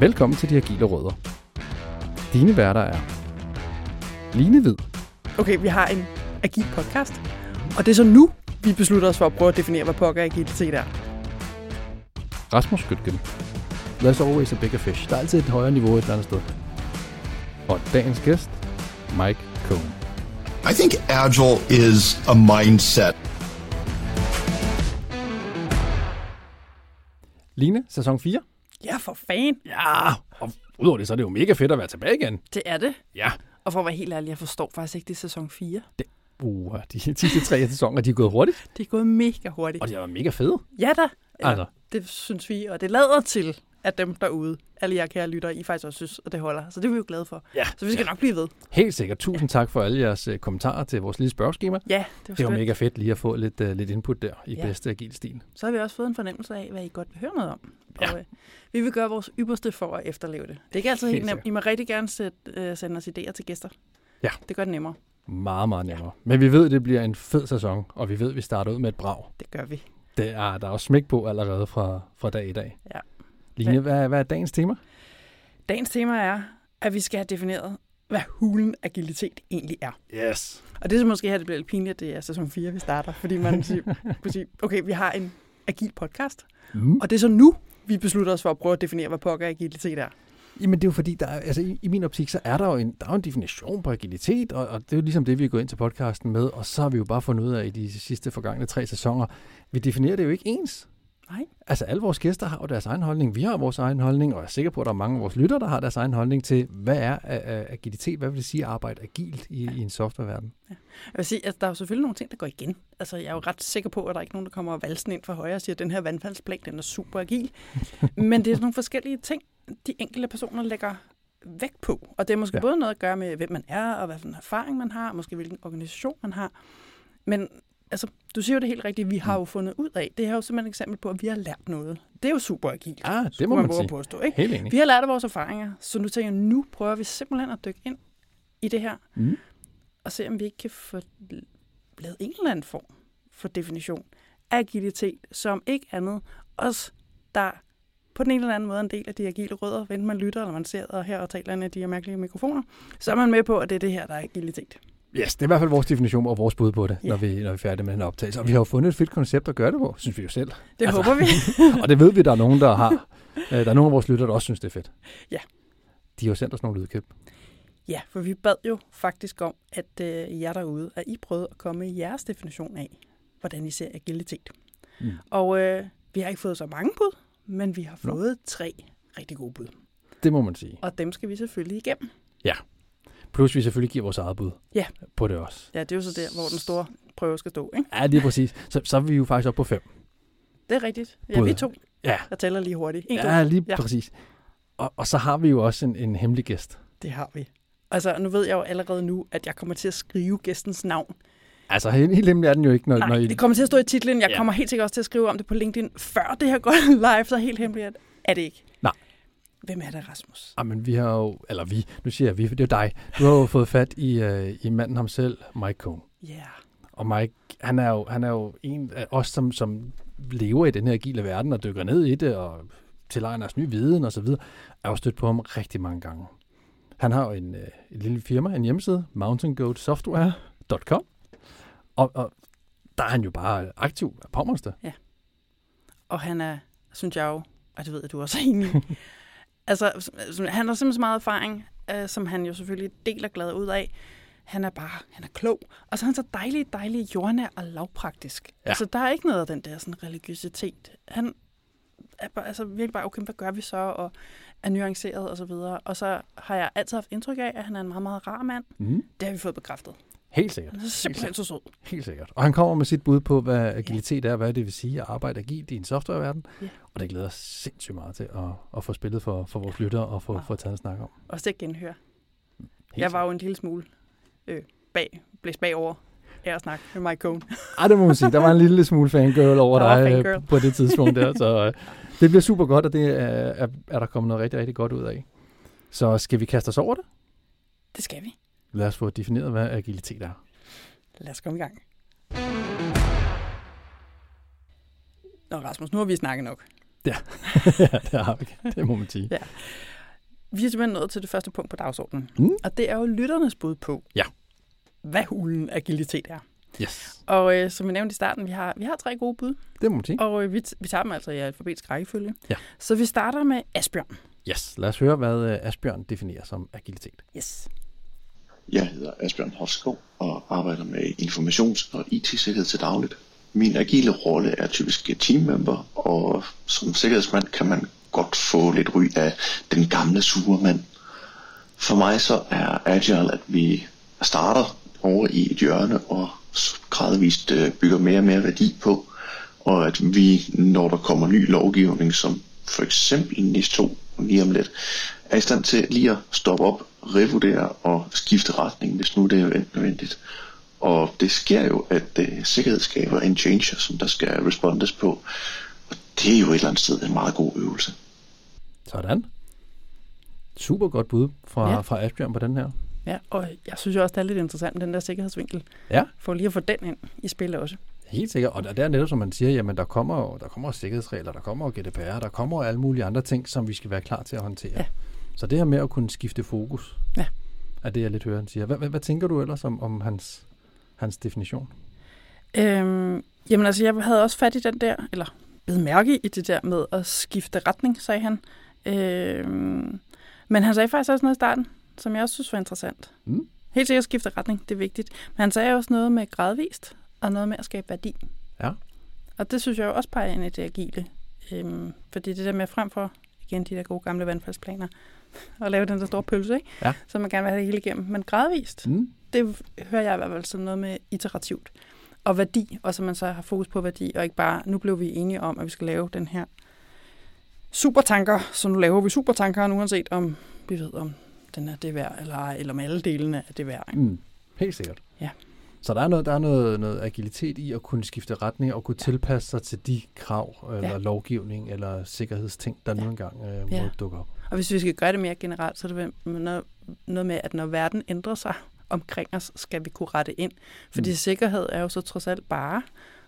Velkommen til De Agile Rødder. Dine værter er Line Hvid, Okay, vi har en agil podcast, og det er så nu, vi beslutter os for at prøve at definere, hvad pokker agilitet er. Rasmus Skytgen. There's always a bigger fish. Der er altid et højere niveau et eller andet sted. Og dagens gæst, Mike Cohn. I think agile is a mindset. Line, sæson 4. Ja, for fan. Ja, og udover det, så er det jo mega fedt at være tilbage igen. Det er det. Ja. Og for at være helt ærlig, jeg forstår faktisk ikke, det er sæson 4. Uh, de sidste tre sæsoner, de er gået hurtigt, Det er gået mega hurtigt. og de har været mega fede. Ja da. Altså. Det synes vi, og det lader til, at dem derude, alle jer kære lyttere, I faktisk også synes, at det holder. Så det er vi jo glade for. Ja. Så vi skal nok blive ved. Helt sikkert. Tusind tak for alle jeres øh, kommentarer til vores lille spørgeskema. Ja, det var, Det var skønt. mega fedt lige at få lidt, uh, lidt input der i Ja. bedste agil stil. Så har vi også fået en fornemmelse af, hvad I godt vil høre noget om. Ja. Og, øh, vi vil gøre vores ypperste for at efterleve det. Det er ikke altid Helt helt nemt. I må rigtig gerne sætte, øh, sende os idéer til gæster. Ja. Det gør det nemmere. Meget, meget nemmere. Men vi ved, at det bliver en fed sæson, og vi ved, at vi starter ud med et brag. Det gør vi. Det er, der er også smæk på allerede fra, fra dag i dag. Ja. Line, hvad, hvad er dagens tema? Dagens tema er, at vi skal have defineret, hvad hulen agilitet egentlig er. Yes. Og det er så måske her, det bliver lidt pinligt, at det er sæson 4, vi starter. Fordi man siger, kunne sige, okay, vi har en agil podcast, Mm. og det er så nu, vi beslutter os for at prøve at definere, hvad pokker agilitet er. Jamen det er jo fordi, der er, altså, i, i min optik, så er der jo en, der er jo en definition på agilitet, og, og det er jo ligesom det, vi er gået ind til podcasten med, og så har vi jo bare fundet ud af i de sidste forgangne tre sæsoner, vi definerer det jo ikke ens. Nej. Altså alle vores gæster har jo deres egen holdning, vi har vores egen holdning, og jeg er sikker på, at der er mange af vores lyttere, der har deres egen holdning til, hvad er uh, agilitet, hvad vil det sige at arbejde agilt i, i en softwareverden? Jeg vil sige, at der er jo selvfølgelig nogle ting, der går igen. Altså, jeg er jo ret sikker på, at der er ikke nogen, der kommer og valsen ind fra højre og siger, at den her vandfaldsplan, den er super agil. Men det er sådan nogle forskellige ting, de enkelte personer lægger vægt på. Og det er måske Ja. ja. både noget at gøre med, hvem man er, og hvad for en erfaring man har, og måske hvilken organisation man har. Men altså, du siger jo det helt rigtigt, vi har jo fundet ud af, det er jo simpelthen et eksempel på, at vi har lært noget. Det er jo super agilt. Ah, det må man våge sige. Påstå, ikke? Helt enig. Vi har lært af vores erfaringer, så nu tænker jeg, nu prøver vi simpelthen at dykke ind i det her, Mm. og se om vi ikke kan få lavet en eller anden form for definition af agilitet, som ikke andet os, der på den ene eller anden måde en del af de agile rødder, enten man lytter, eller man ser og her og taler af de her mærkelige mikrofoner, så er man med på, at det er det her, der er agilitet. Yes, det er i hvert fald vores definition og vores bud på det, Ja. når, vi, når vi er færdige med den optagelse. Og vi har jo fundet et fedt koncept at gøre det på, synes vi jo selv. Det Altså, håber vi. og det ved vi, der er nogen, der har. Øh, Der er nogle af vores lyttere, der også synes, det er fedt. Ja. De har jo sendt os nogle lydklip. ja, for vi bad jo faktisk om, at øh, jer derude, at I prøvede at komme med jeres definition af, hvordan I ser agilitet. Mm. Og øh, vi har ikke fået så mange bud, men vi har fået tre rigtig gode bud. Det må man sige. Og dem skal vi selvfølgelig igennem. Plus vi selvfølgelig giver vores eget bud Ja. på det også. Ja, det er jo så der, hvor den store prøve skal stå, ikke? Ja, det er præcis. Så, så er vi jo faktisk oppe på fem. Det er rigtigt. Ja, Bud. vi to. Ja, Jeg tæller lige hurtigt. En, ja lige Ja. præcis. Og, og så har vi jo også en, en hemmelig gæst. Det har vi. Altså, nu ved jeg jo allerede nu, at jeg kommer til at skrive gæstens navn. Altså, helt hemmelig er den jo ikke, når, Nej, når I... det kommer til at stå i titlen. Jeg Ja. kommer helt sikkert også til at skrive om det på LinkedIn, før det her går live, så helt hemmeligt at- er det ikke. Hvem er det, Rasmus? Ah, men vi har jo... Eller vi, nu siger jeg vi, for det er jo dig. Du har jo fået fat i, uh, i manden ham selv, Mike Cohn. Ja. Yeah. Og Mike, han er jo, han er jo en af os, som, som lever i den her agile verden og dykker ned i det og tilegner os ny viden og så videre, er jo stødt på ham rigtig mange gange. Han har jo en, øh, en lille firma, en hjemmeside, mountaingoatsoftware.com, og, og der er han jo bare aktiv af påmonster. Og han er, synes jeg jo, og det ved jeg, du også er enig altså, han har simpelthen så meget erfaring, øh, som han jo selvfølgelig deler glad ud af. Han er bare, han er klog. Og så er han så dejlig, dejlig jordnær og lavpraktisk. Ja. Altså, der er ikke noget af den der sådan, religiøsitet. Han er bare, altså, virkelig bare, okay, hvad gør vi så? Og er nuanceret og så videre. Og så har jeg altid haft indtryk af, at han er en meget, meget rar mand. Mm. Det har vi fået bekræftet. Helt sikkert. Han er simpelthen så sød. Helt sikkert. Og han kommer med sit bud på, hvad agilitet er, hvad det vil sige at arbejde agilt i en softwareverden. Ja. Og det glæder jeg sindssygt meget til at, at få spillet for, for vores lyttere og få, Wow. få taget en snak om. Også det genhør. Helt Jeg var jo en lille smule øh, bag, blæst bagover af at snakke med Mike Cohn. Ej, det må man sige. Der var en lille smule fangirl over dig fangirl. øh, på det tidspunkt der. Så øh, det bliver super godt, og det er, er, er der kommet noget rigtig, rigtig godt ud af. Så skal vi kaste os over det? Det skal vi. Lad os få defineret, hvad agilitet er. Lad os komme i gang. Nå, Rasmus, nu har vi snakket nok. ja, det har vi. Det må man sige. Ja. Vi er simpelthen nået til det første punkt på dagsordenen. Mm. Og det er jo lytternes bud på, Ja. hvad hulen agilitet er. Yes. Og øh, som vi nævnte i starten, vi har, vi har tre gode bud, Det må man sige. og øh, vi, vi tager dem altså i alfabetisk rækkefølge. Ja. Så vi starter med Asbjørn. Yes. Lad os høre, hvad øh, Asbjørn definerer som agilitet. Yes. Jeg hedder Asbjørn Hofskov og arbejder med informations- og IT-sikkerhed til dagligt. Min agile rolle er typisk teammember, og som sikkerhedsmand kan man godt få lidt ry af den gamle sure mand. For mig så er agile, at vi starter over i et hjørne og gradvist øh, bygger mere og mere værdi på, og at vi, når der kommer ny lovgivning, som for eksempel NIS 2 lige om lidt, er i stand til lige at stoppe op, revurdere og skifte retning, hvis nu det er nødvendigt. Og det sker jo, at uh, sikkerhed skaber en changer, som der skal respondes på. Og det er jo et eller andet sted en meget god øvelse. Sådan. Super godt bud fra, Ja. fra Asbjørn på den her. Ja, og jeg synes jo også, det er lidt interessant med den der sikkerhedsvinkel. Ja. For lige at få den ind i spillet også. Helt sikkert. Og der er netop, som man siger, jamen der kommer jo der kommer sikkerhedsregler, der kommer GDPR, der kommer alle mulige andre ting, som vi skal være klar til at håndtere. Ja. Så det her med at kunne skifte fokus, Ja. er det, jeg lidt hører, han siger. Hvad, hvad, hvad tænker du ellers om, om hans, hans definition? Øhm, jamen altså, jeg havde også fat i den der, eller blev mærke i det der med at skifte retning, sagde han. Øhm, men han sagde faktisk også noget i starten, som jeg også synes var interessant. Mm. Helt sikkert skifte retning, det er vigtigt. Men han sagde også noget med gradvist, og noget med at skabe værdi. Ja. Og det synes jeg også peger ind i det agile. Øhm, fordi det der med frem for, igen de der gode gamle vandfaldsplaner, og lave den der store pølse, ikke? Ja. Så man gerne vil have det hele igennem. Men gradvist, Mm. det hører jeg i hvert fald som noget med iterativt. Og værdi, og så man så har fokus på værdi, og ikke bare, nu blev vi enige om, at vi skal lave den her supertanker, så nu laver vi supertankeren, uanset om vi ved, om den er det værd, eller eller om alle delene er det værd. Ikke? Mm. Helt sikkert. Ja. Så der er, noget, der er noget, noget agilitet i at kunne skifte retning og kunne tilpasse sig til de krav, eller Ja. lovgivning, eller sikkerhedsting, der Ja. nu engang øh, må Ja. dukke op. Og hvis vi skal gøre det mere generelt, så er det noget, noget med, at når verden ændrer sig omkring os, skal vi kunne rette ind. Fordi Mm. sikkerhed er jo så trods alt bare,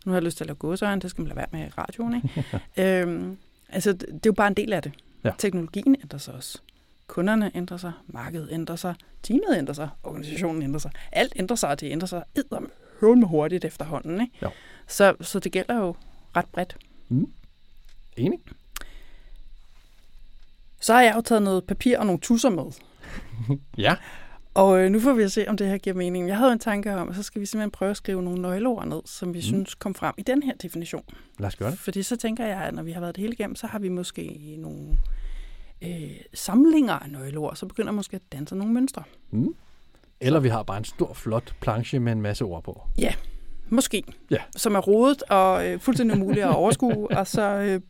nu har jeg lyst til at lave gåsøjne, det skal man lade være med i radioen, ikke? øhm, altså, det er jo bare en del af det. Ja. Teknologien ændrer sig også. Kunderne ændrer sig, markedet ændrer sig, teamet ændrer sig, organisationen ændrer sig. Alt ændrer sig, og det ændrer sig edderm med hurtigt efterhånden. Ikke? Jo. Så, så det gælder jo ret bredt. Mm. Enig? Så har jeg jo taget noget papir og nogle tusser med. Ja. Og øh, nu får vi at se, om det her giver mening. Jeg havde en tanke om, at så skal vi simpelthen prøve at skrive nogle nøgleord ned, som vi mm. synes kom frem i den her definition. Lad os gøre det. Fordi så tænker jeg, at når vi har været det hele igennem, så har vi måske nogle øh, samlinger af nøgleord, så begynder måske at danse nogle mønstre. Mm. Eller vi har bare en stor, flot planche med en masse ord på. Måske. Ja. Som er rodet og øh, fuldstændig umuligt at overskue, og så øh,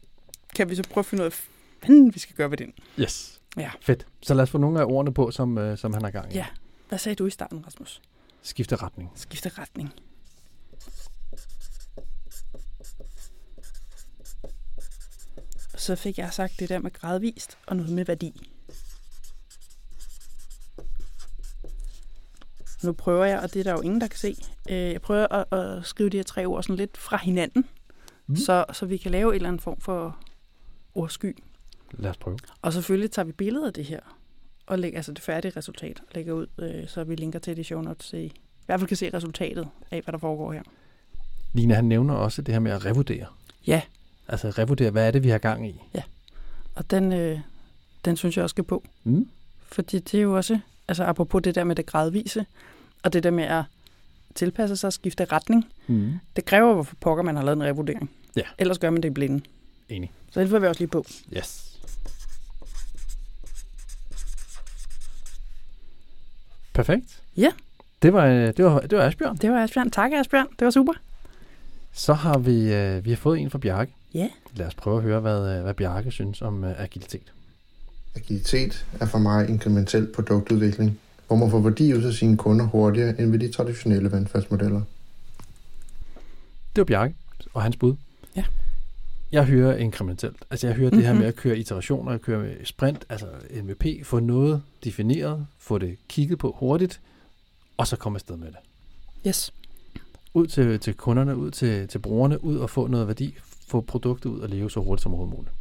kan vi så prøve at finde ud af, fanden vi skal gøre ved den. Yes. Ja. Fedt. Så lad os få nogle af ordene på, som, øh, som han har gang i. Ja. Hvad sagde du i starten, Rasmus? Skifte retning. Skifte retning. Så fik jeg sagt det der med gradvist og noget med værdi. Nu prøver jeg, og det er der jo ingen, der kan se. øh, Jeg prøver at, at skrive de her tre ord sådan lidt fra hinanden, Mm. mm. så, så vi kan lave en eller anden form for ordsky. Lad os prøve. Og selvfølgelig tager vi billeder af det her, og lægger altså det færdige resultat, og lægger ud, øh, så vi linker til det i show notes, så I i hvert fald kan se resultatet af, hvad der foregår her. Line, han nævner også det her med at revurdere. Ja. Altså revurdere, hvad er det, vi har gang i? Og den, øh, den synes jeg også skal på. Mm. Fordi det er jo også, altså apropos det der med det gradvise, og det der med at tilpasse sig og skifte retning, Mm. det kræver, hvorfor pokker man har lavet en revurdering. Ja. Ellers gør man det i blinde. Enig. Så det får vi også lige på. Yes. Perfekt. Ja. Det var, øh, det var, det var Asbjørn. Det var Asbjørn. Tak, Asbjørn. Det var super. Så har vi, øh, vi har fået en fra Bjarke. Ja. Lad os prøve at høre, hvad, øh, hvad Bjarke synes om øh, agilitet. Agilitet er for mig inkrementel produktudvikling, hvor man får værdi ud af sine kunder hurtigere end ved de traditionelle vandfaldsmodeller. Det var Bjarke og hans bud. Ja. Jeg hører inkrementelt. Altså jeg hører mm-hmm. det her Mhm. med at køre iterationer, at køre med sprint, altså MVP, få noget defineret, få det kigget på hurtigt, og så komme afsted med det. Yes. Ud til, til kunderne, ud til, til brugerne, ud og få noget værdi, få produktet ud og leve så hurtigt som overhovedet muligt.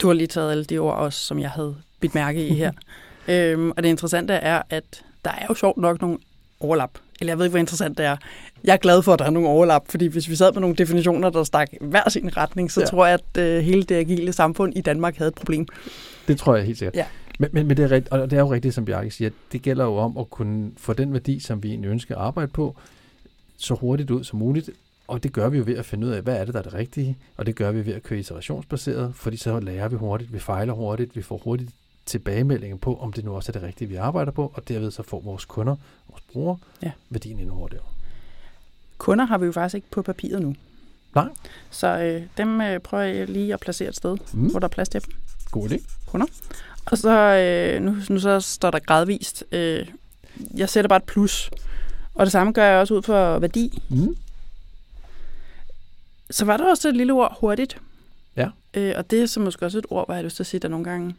Du har lige taget alle de ord også, som jeg havde bidt mærke i her. øhm, og det interessante er, at der er jo sjovt nok nogle overlap. Eller jeg ved ikke, hvor interessant det er. Jeg er glad for, at der er nogle overlap, fordi hvis vi sad med nogle definitioner, der stak hver sin retning, så Ja. tror jeg, at øh, hele det agile samfund i Danmark havde et problem. Det tror jeg helt sikkert. Ja. Men, men, men det, er rigt, og det er jo rigtigt, som Bjarke siger, det gælder jo om at kunne få den værdi, som vi egentlig ønsker at arbejde på, så hurtigt ud som muligt. Og det gør vi jo ved at finde ud af, hvad er det, der er det rigtige. Og det gør vi ved at køre iterationsbaseret, fordi så lærer vi hurtigt, vi fejler hurtigt, vi får hurtigt tilbagemeldinger på, om det nu også er det rigtige, vi arbejder på, og derved så får vores kunder, vores brugere, Ja. værdien endnu hurtigere. Kunder har vi jo faktisk ikke på papiret nu. Nej. Så øh, dem øh, prøver jeg lige at placere et sted, Mm. hvor der er plads til dem. God idé. Og så, øh, nu, nu så står der gradvist. Øh, jeg sætter bare et plus. Og det samme gør jeg også ud for værdi. Mm. Så var der også et lille ord hurtigt. Ja. Øh, og det er så måske også et ord, hvor jeg har lyst til at sige, der nogle gange...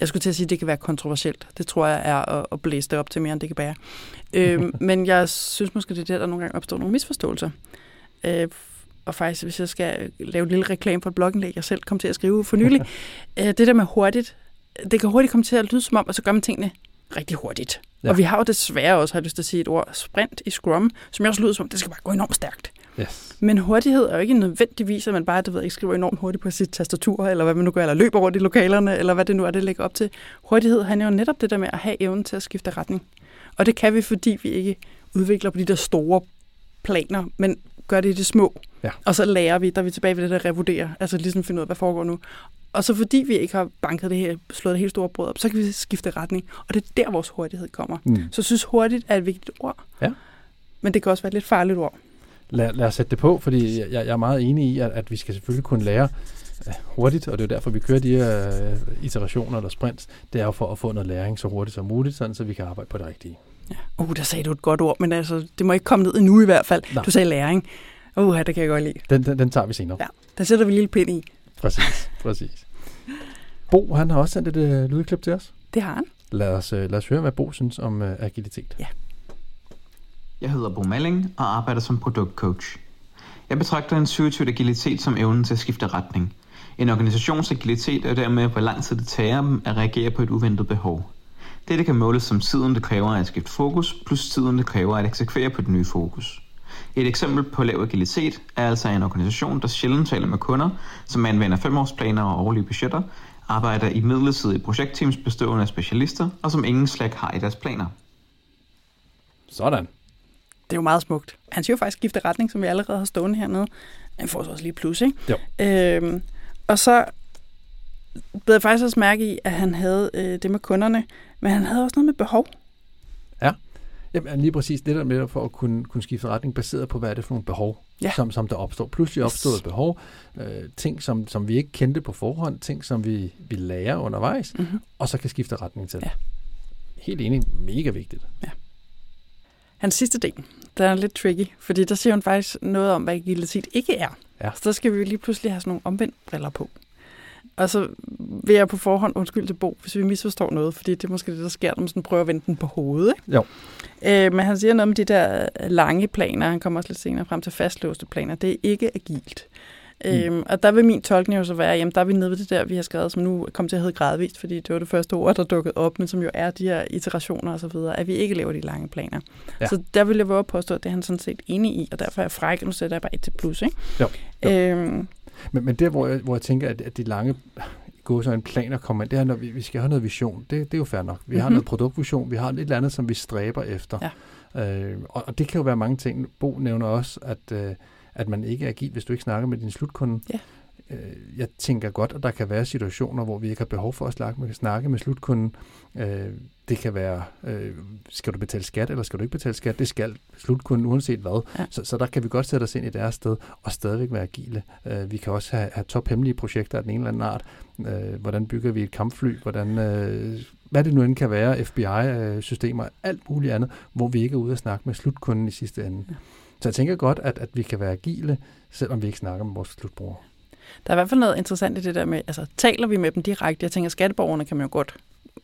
Jeg skulle til at sige, at det kan være kontroversielt. Det tror jeg er at, at blæse det op til mere, end det kan bære. øh, men jeg synes måske, det er der, der nogle gange opstår nogle misforståelser. Øh, og faktisk, hvis jeg skal lave en lille reklame for et blogindlæg, jeg selv kom til at skrive for nylig, øh, det der med hurtigt, det kan hurtigt komme til at lyde som om, og så gør man tingene rigtig hurtigt. Ja. Og vi har jo desværre også, har jeg lyst til at sige et ord, sprint i Scrum, som jeg også lyder som om, det skal bare gå enormt stærkt. Yes. Men hurtighed er jo ikke nødvendigvis, at man bare, du ved, ikke skriver enormt hurtigt på sit tastatur, eller hvad man nu gør, eller løber rundt i lokalerne, eller hvad det nu er, det lægger op til. Hurtighed handler jo netop det der med at have evnen til at skifte retning. Og det kan vi, fordi vi ikke udvikler på de der store planer, men gør det i det små. Ja. Og så lærer vi, der er vi tilbage ved det der revurdere, altså ligesom finde ud af, hvad foregår nu. Og så fordi vi ikke har banket det her, slået det helt store brød op, så kan vi skifte retning. Og det er der, vores hurtighed kommer. Mm. Så jeg synes, hurtigt er et vigtigt ord. Ja. Men det kan også være et lidt farligt ord. Lad, lad os sætte det på, fordi jeg, jeg er meget enig i, at, at vi skal selvfølgelig kunne lære øh, hurtigt, og det er jo derfor, vi kører de her øh, iterationer eller sprints. Det er jo for at få noget læring så hurtigt som muligt, sådan, så vi kan arbejde på det rigtige. Ja. Uh, der sagde du et godt ord, men altså, det må ikke komme ned endnu i hvert fald. Nej. Du sagde læring. Uh, det kan jeg godt lide. Den, den, den tager vi senere. Ja. Der sætter vi en lille pind i. Præcis, præcis. Bo, han har også sendt et øh, lydklip til os. Det har han. Lad os, øh, lad os høre, hvad Bo synes om øh, agilitet. Jeg hedder Bo Malling og arbejder som produktcoach. Jeg betragter intuitivt agilitet som evnen til at skifte retning. En organisations agilitet er dermed, hvor lang tid det tager dem at reagere på et uventet behov. Dette kan måles som tiden, det kræver at skifte fokus, plus tiden, det kræver at eksekvere på det nye fokus. Et eksempel på lav agilitet er altså en organisation, der sjældent taler med kunder, som anvender femårsplaner og årlige budgetter, arbejder i midlertidige projektteams bestående af specialister, og som ingen slag har i deres planer. Sådan. Det er jo meget smukt. Han siger jo faktisk skifte retning, som vi allerede har stående hernede. Han får så også lige plus, ikke? Jo. Øhm, og så blev jeg faktisk også mærke i, at han havde øh, det med kunderne, men han havde også noget med behov. Jamen, lige præcis det der med for at kunne, kunne skifte retning, baseret på, hvad er det for nogle behov, Ja. som, som der opstår. Pludselig opstod et behov, øh, ting, som, som vi ikke kendte på forhånd, ting, som vi, vi lærer undervejs, Mm-hmm. og så kan skifte retning til. Ja. Helt enig, mega vigtigt. Hans sidste del, der er lidt tricky, fordi der siger hun faktisk noget om, hvad agilitet ikke er. Ja. Så der skal vi lige pludselig have sådan nogle omvendt briller på. Og så vil jeg på forhånd undskylde til Bo, hvis vi misforstår noget, fordi det er måske det, der sker, når man sådan prøver at vende den på hovedet. Ikke? Jo. Øh, men han siger noget om de der lange planer, han kommer også lidt senere frem til fastlåste planer. Det er ikke agilt. Mm. Øhm, og der vil min tolkning jo så være, jamen der er vi nede ved det der, vi har skrevet, som nu kommer til at hedde gradvist, fordi det var det første ord, der dukkede op, men som jo er de her iterationer og så videre, at vi ikke laver de lange planer. Ja. Så der vil jeg våge at påstå, at det er han sådan set enig i, og derfor er jeg fræk, nu sætter jeg bare et til plus, ikke? Jo, jo. Øhm, Men, men der, hvor jeg, hvor jeg tænker, at, at de lange gå så en planer kommer ind, det er, når vi, vi skal have noget vision. Det, det er jo fair nok. Vi har Mhm. noget produktvision, vi har et eller andet, som vi stræber efter. Ja. Øh, og, og det kan jo være mange ting. Bo nævner også, at, øh, at man ikke er agil, hvis du ikke snakker med din slutkunde. Ja. Øh, jeg tænker godt, at der kan være situationer, hvor vi ikke har behov for at snakke med, snakke med slutkunden. Øh, det kan være, øh, skal du betale skat, eller skal du ikke betale skat? Det skal slutkunden uanset hvad. Ja. Så, så der kan vi godt sætte os ind i deres sted, og stadigvæk være agile. Øh, vi kan også have, have tophemmelige projekter af den ene eller anden art. Øh, hvordan bygger vi et kampfly? Hvordan, øh, hvad det nu end kan være, FBI-systemer, alt muligt andet, hvor vi ikke er ude at snakke med slutkunden i sidste ende. Ja. Så jeg tænker godt, at, at vi kan være agile, selvom vi ikke snakker med vores slutbrugere. Der er i hvert fald noget interessant i det der med, altså taler vi med dem direkte? Jeg tænker, skatteborgerne kan man jo godt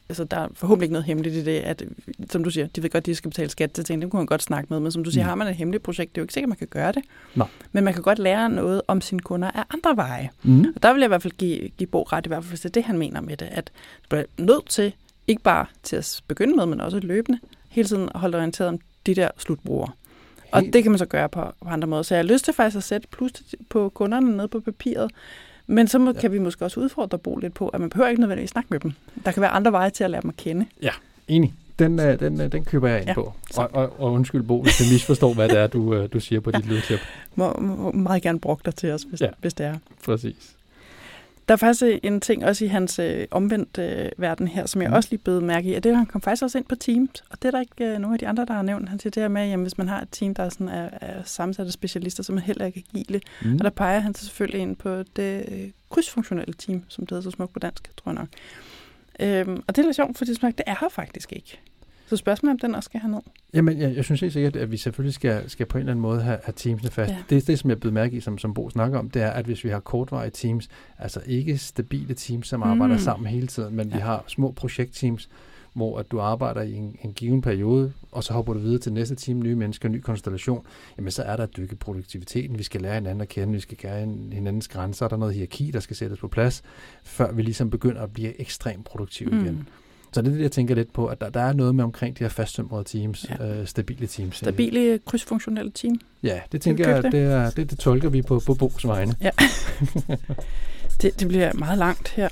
altså, der er forhåbentlig ikke noget hemmeligt i det, at, som du siger, de ved godt, de skal betale skat til ting, dem kunne man godt snakke med, men som du siger, Mm. har man et hemmeligt projekt, det er jo ikke sikkert, at man kan gøre det. Nej. Men man kan godt lære noget om sine kunder af andre veje. Mm. Og der vil jeg i hvert fald give, give Bo ret, i hvert fald hvis det er det, han mener med det, at du bliver nødt til, ikke bare til at begynde med, men også løbende, hele tiden at holde orienteret om de der slutbrugere. Og det kan man så gøre på, på andre måder. Så jeg har lyst til faktisk at sætte plus på kunderne nede på papiret. Men så må, Ja. kan vi måske også udfordre Bo lidt på, at man behøver ikke nødvendigvis snakke med dem. Der kan være andre veje til at lære dem at kende. Enig. Den, øh, den, øh, den køber jeg ind Ja, på. Og, og, og undskyld, Bo, hvis jeg misforstår, hvad det er, du, øh, du siger på dit lydklip. Må, må meget gerne bruge dig til os, hvis, Ja. ja. hvis det er. Præcis. Der er faktisk en ting også i hans øh, omvendt øh, verden her, som jeg Mm. også lige blev mærke i, at det han kom faktisk også ind på Teams, og det er der ikke øh, nogen af de andre, der har nævnt. Han siger det her med, at jamen, hvis man har et team, der er, sådan, er, er sammensatte specialister, så er man heller ikke agile. Mm. Og der peger han så selvfølgelig ind på det øh, krydsfunktionelle team, som det hedder så smukt på dansk, tror jeg nok. Øhm, og det er lidt sjovt, for det, det er her faktisk ikke. Så spørgsmålet om den også skal have ned. Jamen, jeg, jeg synes helt sikkert, at vi selvfølgelig skal, skal på en eller anden måde have, have teamsene fast. Ja. Det, det, som jeg blev mærke i, som, som Bo snakker om, det er, at hvis vi har kortvarige teams, altså ikke stabile teams, som arbejder Mm. sammen hele tiden, men ja. vi har små projektteams, hvor at du arbejder i en, en given periode, og så hopper du videre til næste team, nye mennesker, ny konstellation, jamen så er der et dykke produktiviteten. Vi skal lære hinanden at kende, vi skal lære hinandens grænser, der er noget hierarki, der skal sættes på plads, før vi ligesom begynder at blive ekstremt produktive mm. igen. Så det er det, jeg tænker lidt på, at der, der er noget med omkring de her fastsømrede teams, ja. Ja. øh, stabile teams. Stabile krydsfunktionelle team. Ja, det tænker jeg, det, er, det, det tolker vi på, på Bo's vegne. Det, det bliver meget langt her.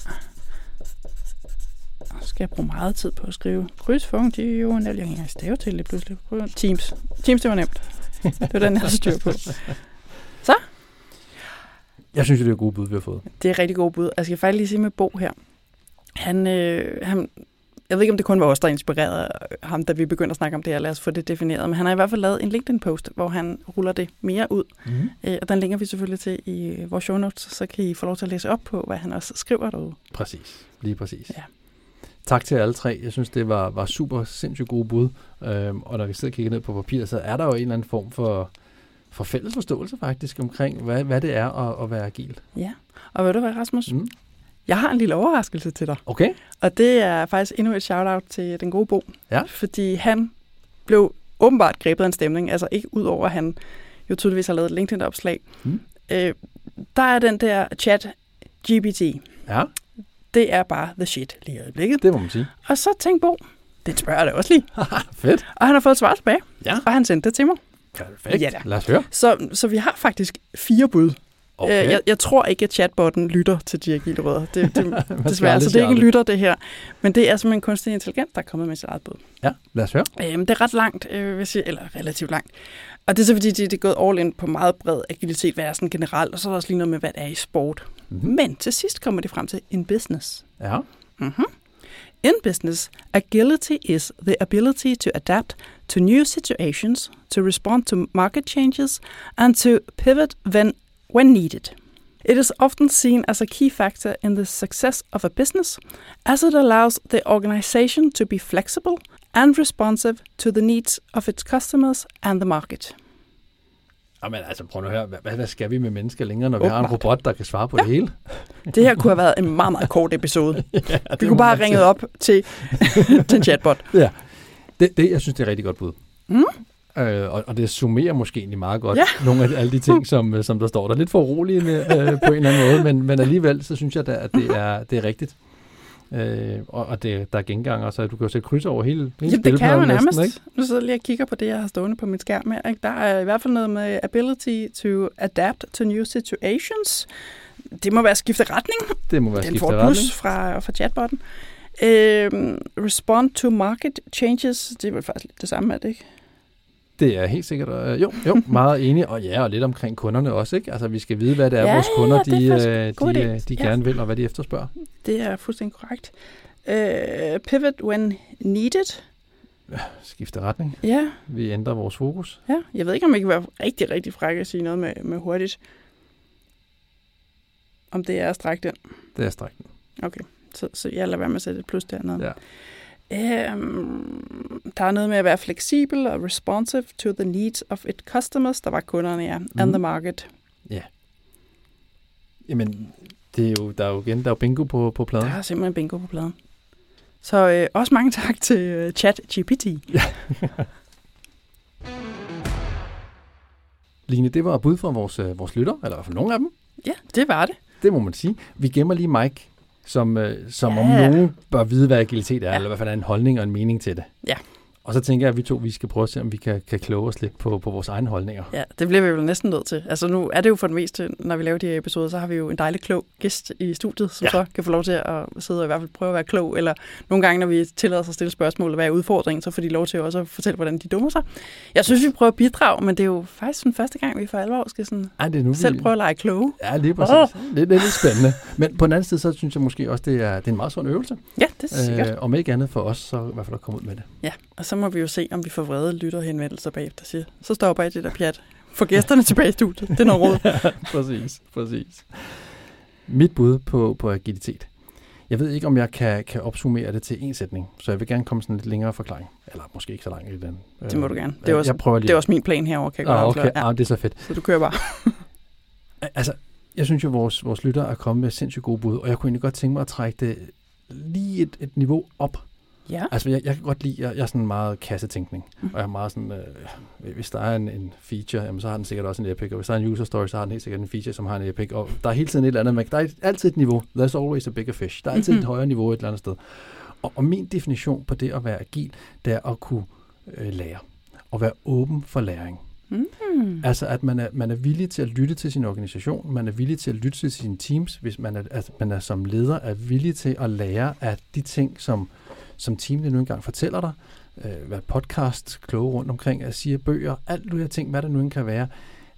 Og Så skal jeg bruge meget tid på at skrive krydsfunktionelle. Jeg kan ikke engang stave til det pludselig. Teams. Teams, det var nemt. Det var den, jeg havde styr på. Jeg synes, det er gode bud, vi har fået. Det er rigtig god bud. Jeg skal faktisk lige sige med Bo her. Han, øh, han, jeg ved ikke, om det kun var os, der inspirerede ham, da vi begyndte at snakke om det her. Lad os få det defineret. Men han har i hvert fald lavet en LinkedIn-post, hvor han ruller det mere ud. Mm. Øh, og den linker vi selvfølgelig til i vores show notes, så kan I få lov til at læse op på, hvad han også skriver derude. Præcis, lige præcis. Ja. Tak til alle tre. Jeg synes, det var, var super sindssygt gode bud. Øhm, og når vi sidder og kigger ned på papiret, så er der jo en eller anden form for, for fælles forståelse faktisk omkring, hvad, hvad det er at, at være agil. Ja. Og ved du hvad, Rasmus? Mm. Jeg har en lille overraskelse til dig. Okay. Og det er faktisk endnu et shout-out til den gode Bo. Ja. Fordi han blev åbenbart grebet af en stemning. Altså ikke ud over, at han jo tydeligvis har lavet et LinkedIn-opslag. Mm. Øh, der er den der chat GPT. Ja, Det er bare the shit lige i øjeblikket. det må man sige. Og så tænkte Bo, det spørger jeg da også lige. Fedt. Og han har fået et svar tilbage, Ja. og han sendte det til mig. Perfekt. Ja da. Lad os høre. Så, så vi har faktisk fire bud. Okay. Øh, jeg, jeg tror ikke, at chatbotten lytter til de agile rødder. Det, det, desværre, så det er ikke en lytter, det her. Men det er simpelthen kunstig intelligens, der er kommet med sit eget bud. Ja, lad os høre. Øhm, det er ret langt, øh, vil sige, eller relativt langt. Og det er så fordi, det, det er gået all in på meget bred agilitet, hvad er sådan generelt, og så er der også lige noget med, hvad det er i sport. Mhm. Men til sidst kommer de frem til in business. Ja. Mm-hmm. In business, agility is the ability to adapt to new situations, to respond to market changes, and to pivot when, when needed. It is often seen as a key factor in the success of a business, as it allows the organization to be flexible and responsive to the needs of its customers and the market. Jamen altså, prøv nu at høre. Hvad, hvad skal vi med mennesker længere, når vi har en Åbenbart. robot, der kan svare på ja. det hele? Det her kunne have været en meget, meget kort episode. ja, Vi kunne bare have ringet op til, til en chatbot. Ja. Det, det, jeg synes, det er et rigtig godt bud. Mm. Øh, og, og det summerer måske egentlig meget godt Ja. nogle af alle de ting, som, øh, som der står der. Lidt for uroligende øh, på en eller anden måde, men, men alligevel, så synes jeg da, at det er, det er rigtigt. Øh, og og det, der er genganger, så du kan jo sætte kryds over hele, hele Jamen, det kan jeg jo nærmest. næsten, ikke? Nu sidder jeg lige og kigger på det, jeg har stående på min skærm her. Ikke? Der er i hvert fald noget med ability to adapt to new situations. Det må være skifte retning. Det må være Den skiftet får et retning. plus fra, fra chatbotten. Øhm, respond to market changes. Det er vel faktisk lidt det samme, er det ikke? Det er helt sikkert. Øh, jo, jo, meget enig. Og ja, og lidt omkring kunderne også, ikke? Altså, vi skal vide, hvad det er, Ja, vores kunder, ja, det er de, øh, de, øh, de Ja. gerne vil, og hvad de efterspørger. Det er fuldstændig korrekt. Øh, pivot when needed. Skifte retning. Ja, Vi ændrer vores fokus. ja. Jeg ved ikke, om jeg kan være rigtig, rigtig fræk at sige noget med, med hurtigt. Om det er at strække den. Det er strækken. Okay, så, så jeg lader være med at sætte et plus dernede. Ja. Øhm, der er noget med at være fleksibel og responsive to the needs of its customers. Der var kunderne, ja. And Mhm. the market. Jamen, det er jo, der er jo igen, der er bingo på, på pladen. Der er simpelthen bingo på pladen. Så øh, også mange tak til øh, ChatGPT. Line, det var bud fra vores, øh, vores lytter, eller i hvert fald nogle af dem. Ja, det var det. Det må man sige. Vi gemmer lige Mike, som, øh, som Ja. om nogen bør vide, hvad agilitet er, Ja. eller hvert fald er en holdning og en mening til det. Ja. Og så tænker jeg, at vi to vi skal prøve at se, om vi kan, kan kloge os lidt på, på vores egne holdninger. Ja, det bliver vi vel næsten nødt til. Altså nu er det jo for det meste, når vi laver de her episoder, så har vi jo en dejlig klog gæst i studiet, som ja. Så kan få lov til at sidde og i hvert fald prøve at være klog. Eller nogle gange, når vi tillader os at stille spørgsmål, hvad er udfordringen, så får de lov til også at fortælle, hvordan de dummer sig. Jeg synes, vi prøver at bidrage, men det er jo faktisk den første gang, vi for alvor skal sådan Ej, det er nu, selv vi... prøve at lege kloge. Ja, lige præcis. Oh. Det, det er lidt spændende. Men på den anden side, så synes jeg måske også, det er, det er en meget sund øvelse. Ja, det er sikkert. Øh, om ikke andet for os, så i hvert fald at komme ud med det. Ja, og så må vi jo se, om vi får vrede lytterhenvendelser bagefter. Siger, så stopper jeg det der pjat. Få gæsterne tilbage i studiet. Det er noget råd. præcis, præcis. Mit bud på, på agilitet. Jeg ved ikke, om jeg kan, kan opsummere det til en sætning, så jeg vil gerne komme sådan lidt længere forklaring. Eller måske ikke så langt i den. Det må du gerne. Det er også, jeg prøver lige. det er også min plan herover, kan jeg godt ah, afsløre. okay. ah, det er så fedt. Så du kører bare. Altså, jeg synes jo, at vores, vores lytter er kommet med sindssygt gode bud, og jeg kunne egentlig godt tænke mig at trække det lige et, et niveau op. Ja. Altså, jeg, jeg kan godt lide, jeg, jeg er sådan meget kassetænkning, Mm. og jeg er meget sådan, øh, hvis der er en, en feature, jamen, så har den sikkert også en epic, og hvis der er en user story, så har den helt sikkert en feature, som har en epic, og der er hele tiden et eller andet, men der er altid et niveau, there's always a bigger fish, der er altid Mhm. et højere niveau et eller andet sted. Og, og min definition på det at være agil, det er at kunne øh, lære, og være åben for læring. Mm. Altså, at man er, man er villig til at lytte til sin organisation, man er villig til at lytte til sine teams, hvis man er, at man er som leder er villig til at lære af de ting, som, som teamene nu engang fortæller dig, øh, hvad podcast, kloge rundt omkring, at sige bøger, alt du her ting, hvad det nu end kan være.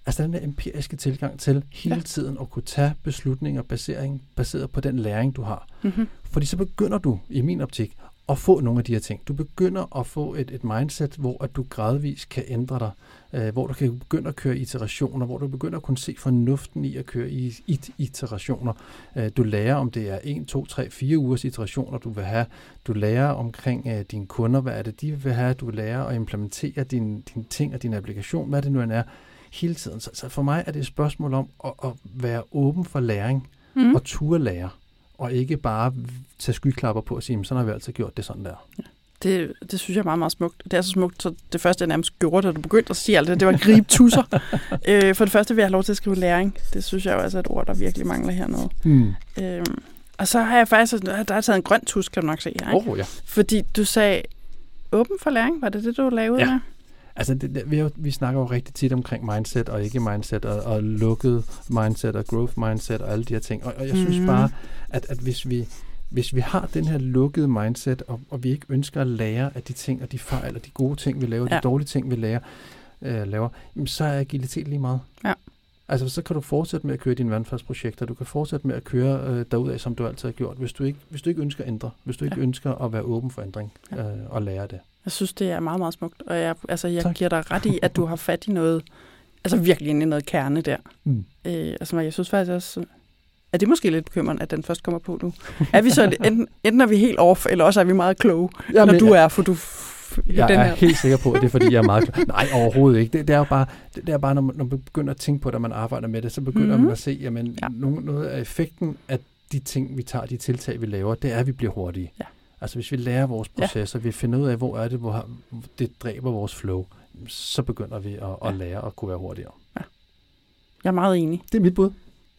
Altså den der empiriske tilgang til hele Ja. tiden at kunne tage beslutninger basering, baseret på den læring, du har. Mm-hmm. Fordi så begynder du, i min optik, at få nogle af de her ting. Du begynder at få et, et mindset, hvor at du gradvist kan ændre dig, øh, hvor du kan begynde at køre iterationer, hvor du begynder at kunne se fornuften i at køre i, i iterationer. Øh, du lærer, om det er 1, 2, 3, 4 ugers iterationer, du vil have. Du lærer omkring øh, dine kunder, hvad er det, de vil have. Du lærer at implementere dine, dine ting og din applikation, hvad det nu end er, hele tiden. Så, så for mig er det et spørgsmål om at, at være åben for læring Mm. og turde lære, og ikke bare tage skyklapper på og sige, "Men sådan har vi altid gjort det sådan der. Det, det synes jeg er meget, meget smukt. Det er så smukt, så det første, jeg nærmest gjorde, da du begyndte at sige alt det, det var gribe tusser. øh, for det første vil jeg have lov til at skrive læring. Det synes jeg jo altså er et ord, der virkelig mangler hernede. Hmm. Øhm, og så har jeg faktisk, der er taget en grøn tus, kan du nok se her. Ikke? Oh, ja. Fordi du sagde, åben for læring, var det det, du lavede Ja. med? Altså, det, det, vi, jo- vi snakker jo rigtig tit omkring mindset og ikke mindset, og, og lukket mindset og growth mindset og alle de her ting. Og, og jeg synes Mhm. bare, at, at hvis, vi, hvis vi har den her lukkede mindset, og, og vi ikke ønsker at lære af de ting og de fejl og de gode ting, vi laver, ja. De dårlige ting, vi lærer, øh, laver, jamen, så er agilitet lige meget. Ja. Altså, så kan du fortsætte med at køre dine vandfaldsprojekter. Du kan fortsætte med at køre øh, derudad, som du altid har gjort, hvis du ikke, hvis du ikke ønsker at ændre. Hvis du ikke Ja. ønsker at være åben for ændring øh, og lære det. Jeg synes, det er meget, meget smukt. Og jeg, altså, jeg Tak. giver dig ret i, at du har fat i noget, altså virkelig inde i noget kerne der. Mm. Øh, altså, jeg synes faktisk også, er det måske lidt bekymrende, at den først kommer på nu? Er vi så enten, enten er vi helt off, eller også er vi meget kloge, Jamen, når du er, for du Jeg den er her. helt sikker på, at det er, fordi jeg er meget klar. Nej, overhovedet ikke. Det, det er jo bare, det, det er bare når, man, når man begynder at tænke på det, og man arbejder med det, så begynder Mhm. mm-hmm. man at se, jamen, Ja. ja. noget, af effekten af de ting, vi tager, de tiltag, vi laver, det er, at vi bliver hurtige. Ja. Altså, hvis vi lærer vores Ja. processer, vi finder ud af, hvor er det, hvor det dræber vores flow, så begynder vi at, Ja. at lære at kunne være hurtigere. Jeg er meget enig. Det er mit bud.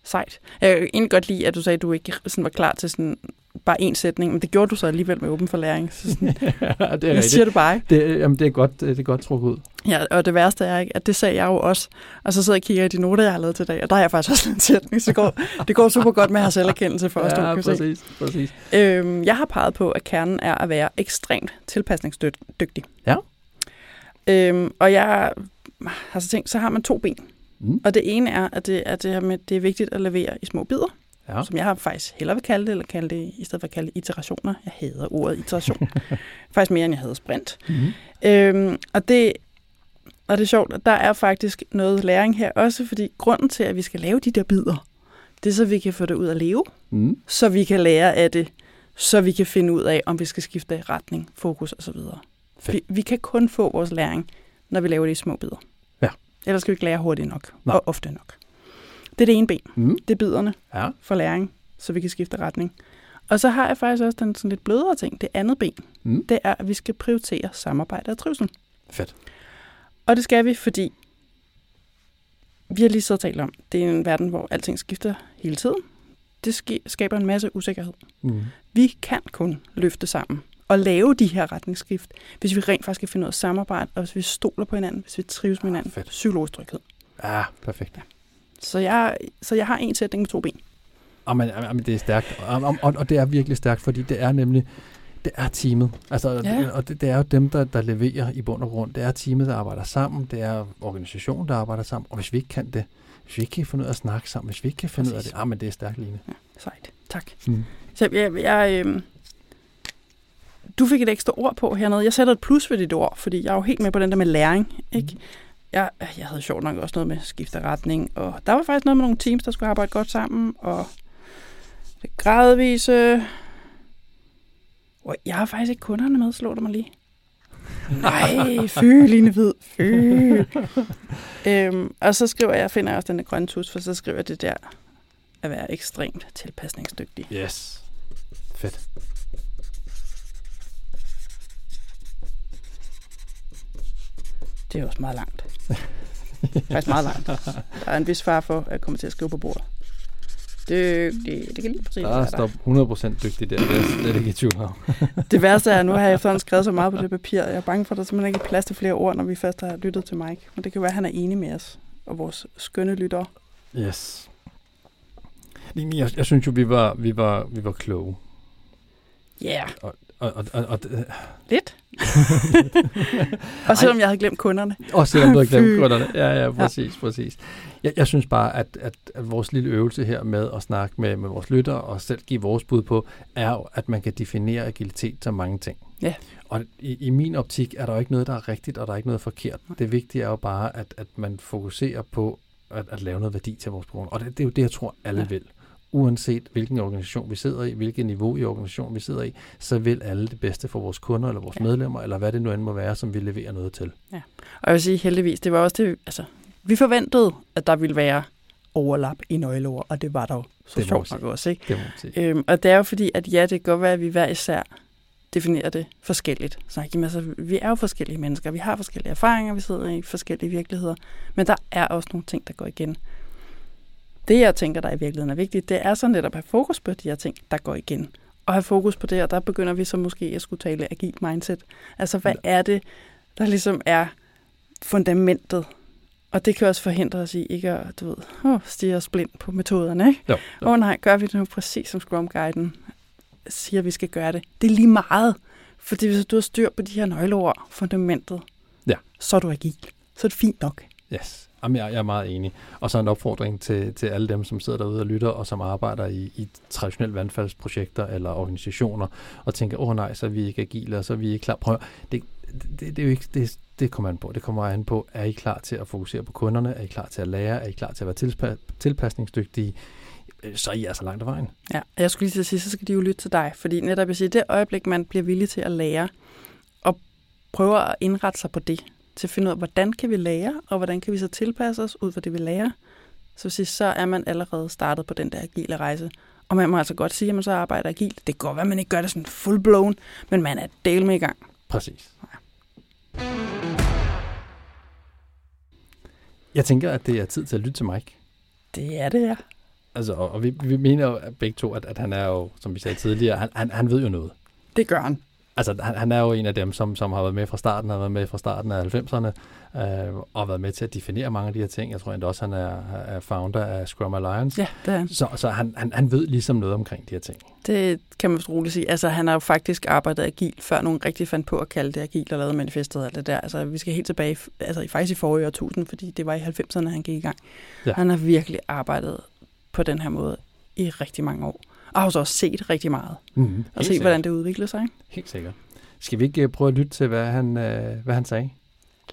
Sejt. Jeg kan egentlig godt lide, at du sagde, at du ikke sådan var klar til sådan bare én sætning, men det gjorde du så alligevel med åben for læring. Så sådan, ja, det er siger det bare ikke. Det, jamen, det er godt, det er godt trukket ud. Ja, og det værste er ikke, at det sagde jeg jo også. Og så sidder jeg og kigger i de noter, jeg har lavet til dag, og der er jeg faktisk også en sætning, så det går, det går super godt med at have selverkendelse for os, ja, se. præcis, præcis. Øhm, jeg har peget på, at kernen er at være ekstremt tilpasningsdygtig. Ja. Øhm, og jeg har så tænkt, så har man to ben. Mm. Og det ene er, at det, at det, her med, det er vigtigt at levere i små bidder, Ja. som jeg har faktisk hellere vil kalde det, eller kalde det, i stedet for at kalde det iterationer. Jeg hader ordet iteration. faktisk mere, end jeg hader sprint. Mm-hmm. Øhm, og det og det er sjovt, at der er faktisk noget læring her også, fordi grunden til, at vi skal lave de der bidder, det er så, vi kan få det ud at leve, Mm. så vi kan lære af det, så vi kan finde ud af, om vi skal skifte retning, fokus osv. Vi, vi kan kun få vores læring, når vi laver det i små bidder. Ellers skal vi ikke lære hurtigt nok, Nej. og ofte nok. Det er det ene ben. Mm. Det er biderne Ja. for læring, så vi kan skifte retning. Og så har jeg faktisk også den sådan lidt blødere ting, det andet ben. Mm. Det er, at vi skal prioritere samarbejde og trivsel. Fedt. Og det skal vi, fordi vi har lige så talt om, det er en verden, hvor alting skifter hele tiden. Det sk- skaber en masse usikkerhed. Mm. Vi kan kun løfte sammen og lave de her retningsskift, hvis vi rent faktisk kan finde af samarbejde, og hvis vi stoler på hinanden, hvis vi trives med hinanden. Fedt. Psykologisk tryghed. Ja, perfekt. Så jeg, så jeg har en sætning med to ben. Jamen, jamen, det er stærkt, og, og, og, det er virkelig stærkt, fordi det er nemlig, det er teamet. Altså, Ja. ja. og det, det er jo dem, der, der leverer i bund og grund. Det er teamet, der arbejder sammen. Det er organisationen, der arbejder sammen. Og hvis vi ikke kan det, hvis vi ikke kan finde ud af at snakke sammen, hvis vi ikke kan finde ud af Præcis. det, ah, men det er stærkt, Line. Sejt. Tak. Mm. Så jeg, jeg, øh, du fik et ekstra ord på hernede. Jeg sætter et plus ved dit ord, fordi jeg er jo helt med på den der med læring. Ikke? Jeg, jeg havde sjovt nok også noget med skifte retning, og der var faktisk noget med nogle teams, der skulle arbejde godt sammen, og det gradvise... Og jeg har faktisk ikke kunderne med, slår det mig lige. Nej, fy, Line Hvid, fy. øhm, og så skriver jeg, finder jeg også den der grønne tus, for så skriver jeg det der at være ekstremt tilpasningsdygtig. Yes. Fedt. Det er også meget langt. Faktisk meget langt. Der er en vis far for, at jeg kommer til at skrive på bordet. Det, det, kan lige præcis Der være står 100% dygtig der. Det er slet ikke i tvivl om. Det værste er, at nu har jeg efterhånden skrevet så meget på det papir. Jeg er bange for, at der simpelthen ikke er plads til flere ord, når vi først har lyttet til Mike. Men det kan være, at han er enig med os og vores skønne lyttere. Yes. Jeg, jeg synes jo, vi var, vi var, vi var kloge. Ja, yeah. Og, og, og, og, og, lidt. og selvom jeg havde glemt kunderne. Og selvom du Fy. glemt kunderne. Ja, ja, præcis, præcis. Jeg, jeg synes bare, at, at, at vores lille øvelse her med at snakke med, med vores lyttere og selv give vores bud på, er jo, at man kan definere agilitet som mange ting. Ja. Og i, i min optik er der jo ikke noget, der er rigtigt, og der er ikke noget forkert. Det vigtige er jo bare, at, at man fokuserer på at, at lave noget værdi til vores brugere. Og det, det er jo det, jeg tror, alle Ja. ja. vil. Uanset hvilken organisation vi sidder i, hvilket niveau i organisationen vi sidder i, så vil alle det bedste for vores kunder, eller vores Ja. ja. medlemmer, eller hvad det nu end må være, som vi leverer noget til. Og jeg vil sige heldigvis, det var også det, altså, vi forventede, at der ville være overlap i nøgleord, og det var der jo så Det sjovt nok også, ikke? Det må. Øhm, og det er jo fordi, at ja, det kan godt være, at vi hver især definerer det forskelligt. Så jamen, altså, vi er jo forskellige mennesker, vi har forskellige erfaringer, vi sidder i forskellige virkeligheder, men der er også nogle ting, der går igen. Det, jeg tænker, der i virkeligheden er vigtigt, det er så netop at have fokus på de her ting, der går igen. Og have fokus på det, og der begynder vi så måske at skulle tale agil mindset. Altså, hvad er det, der ligesom er fundamentet? Og det kan også forhindre os i ikke at, du ved, oh, stige os blind på metoderne, ikke? Åh oh, nej, gør vi det nu præcis som Scrum-guiden siger, vi skal gøre det. Det er lige meget. Fordi hvis du har styr på de her nøgleord, fundamentet, Ja. så er du agil. Så er det fint nok. Yes. Jamen, jeg, jeg er meget enig. Og så en opfordring til, til alle dem, som sidder derude og lytter, og som arbejder i, i traditionelle vandfaldsprojekter eller organisationer, og tænker, åh oh, nej, så er vi ikke agile, og så er vi ikke klar. Prøv, det, det, det, det, er jo ikke, det, det kommer an på. Det kommer an på, er I klar til at fokusere på kunderne? Er I klar til at lære? Er I klar til at være tilpa- tilpasningsdygtige? Øh, så er I altså langt af vejen. Ja, jeg skulle lige til at sige, så skal de jo lytte til dig. Fordi netop jeg siger, det øjeblik, man bliver villig til at lære, og prøver at indrette sig på det, til at finde ud af, hvordan kan vi lære, og hvordan kan vi så tilpasse os ud fra det, vi lærer, så, sige, så er man allerede startet på den der agile rejse. Og man må altså godt sige, at man så arbejder agilt. Det kan godt være, at man ikke gør det sådan full blown, men man er del med i gang. Præcis. Jeg tænker, at det er tid til at lytte til Mike. Det er det, ja. Altså, og, vi, vi mener jo begge to, at, at han er jo, som vi sagde tidligere, han, han, han ved jo noget. Det gør han. Altså, han, han er jo en af dem, som, som har været med fra starten, har været med fra starten af 90'erne, øh, og været med til at definere mange af de her ting. Jeg tror endda også, han er, er founder af Scrum Alliance. Ja, det er han. Så, så han, han, han ved ligesom noget omkring de her ting. Det kan man roligt sige. Altså, han har jo faktisk arbejdet agil, før nogen rigtig fandt på at kalde det agil og lavet manifestet og alt det der. Altså, vi skal helt tilbage, altså faktisk i forrige årtusind, fordi det var i 90'erne, han gik i gang. Ja. Han har virkelig arbejdet på den her måde i rigtig mange år. Og har så også set rigtig meget. Mm-hmm. Og set, hvordan det udvikler sig. ikke? Helt sikkert. Skal vi ikke øh, prøve at lytte til, hvad han, øh, hvad han sagde?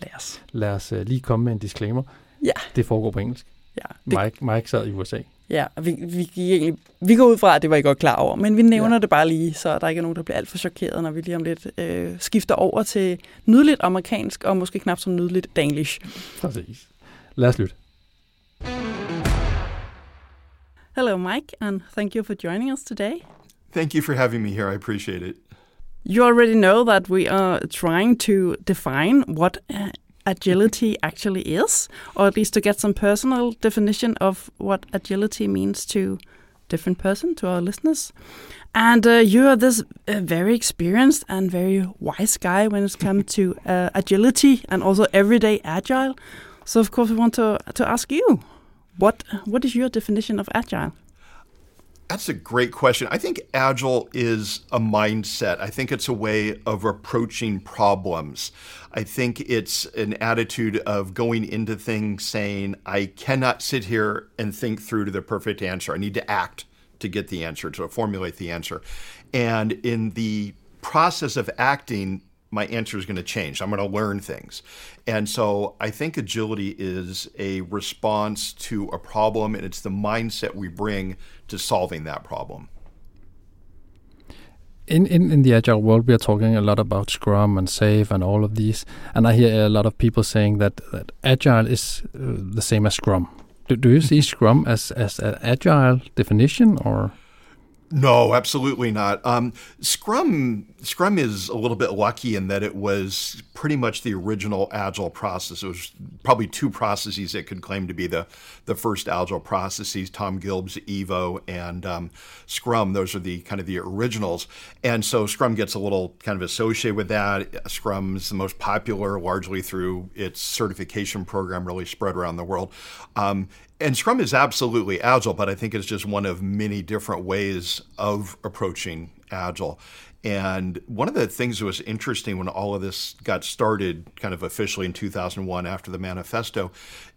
Lad os. Lad os øh, lige komme med en disclaimer. Ja. Det foregår på engelsk. Ja, det, Mike, Mike sad i USA. ja og vi, vi, egentlig, vi går ud fra, at det var I godt klar over, men vi nævner ja. det bare lige, så der ikke er nogen, der bliver alt for chokeret, når vi lige om lidt øh, skifter over til nydeligt amerikansk, og måske knap så nydeligt danglish. Præcis. Lad os lytte. Hello, Mike, and thank you for joining us today. Thank you for having me here. I appreciate it. You already know that we are trying to define what uh, agility actually is, or at least to get some personal definition of what agility means to different person, to our listeners. And uh, you are this uh, very experienced and very wise guy when it comes to uh, agility and also everyday agile. So of course we want to to ask you, what what is your definition of agile? That's a great question. I think agile is a mindset. I think it's a way of approaching problems. I think it's an attitude of going into things saying, I cannot sit here and think through to the perfect answer. I need to act to get the answer, to formulate the answer. And in the process of acting, my answer is going to change. I'm going to learn things. And so I think agility is a response to a problem, and it's the mindset we bring to solving that problem. In, in, in the agile world, we are talking a lot about Scrum and Safe and all of these. And I hear a lot of people saying that, that agile is uh, the same as Scrum. Do, do you see Scrum as, as an agile definition or? No, absolutely not. Um, Scrum Scrum is a little bit lucky in that it was pretty much the original agile process. It was probably two processes that could claim to be the the first agile processes: Tom Gilb's Evo and um, Scrum. Those are the kind of the originals. And so Scrum gets a little kind of associated with that. Scrum is the most popular, largely through its certification program, really spread around the world. Um, and Scrum is absolutely agile, but I think it's just one of many different ways of approaching agile. And one of the things that was interesting when all of this got started, kind of officially in 2001 after the manifesto,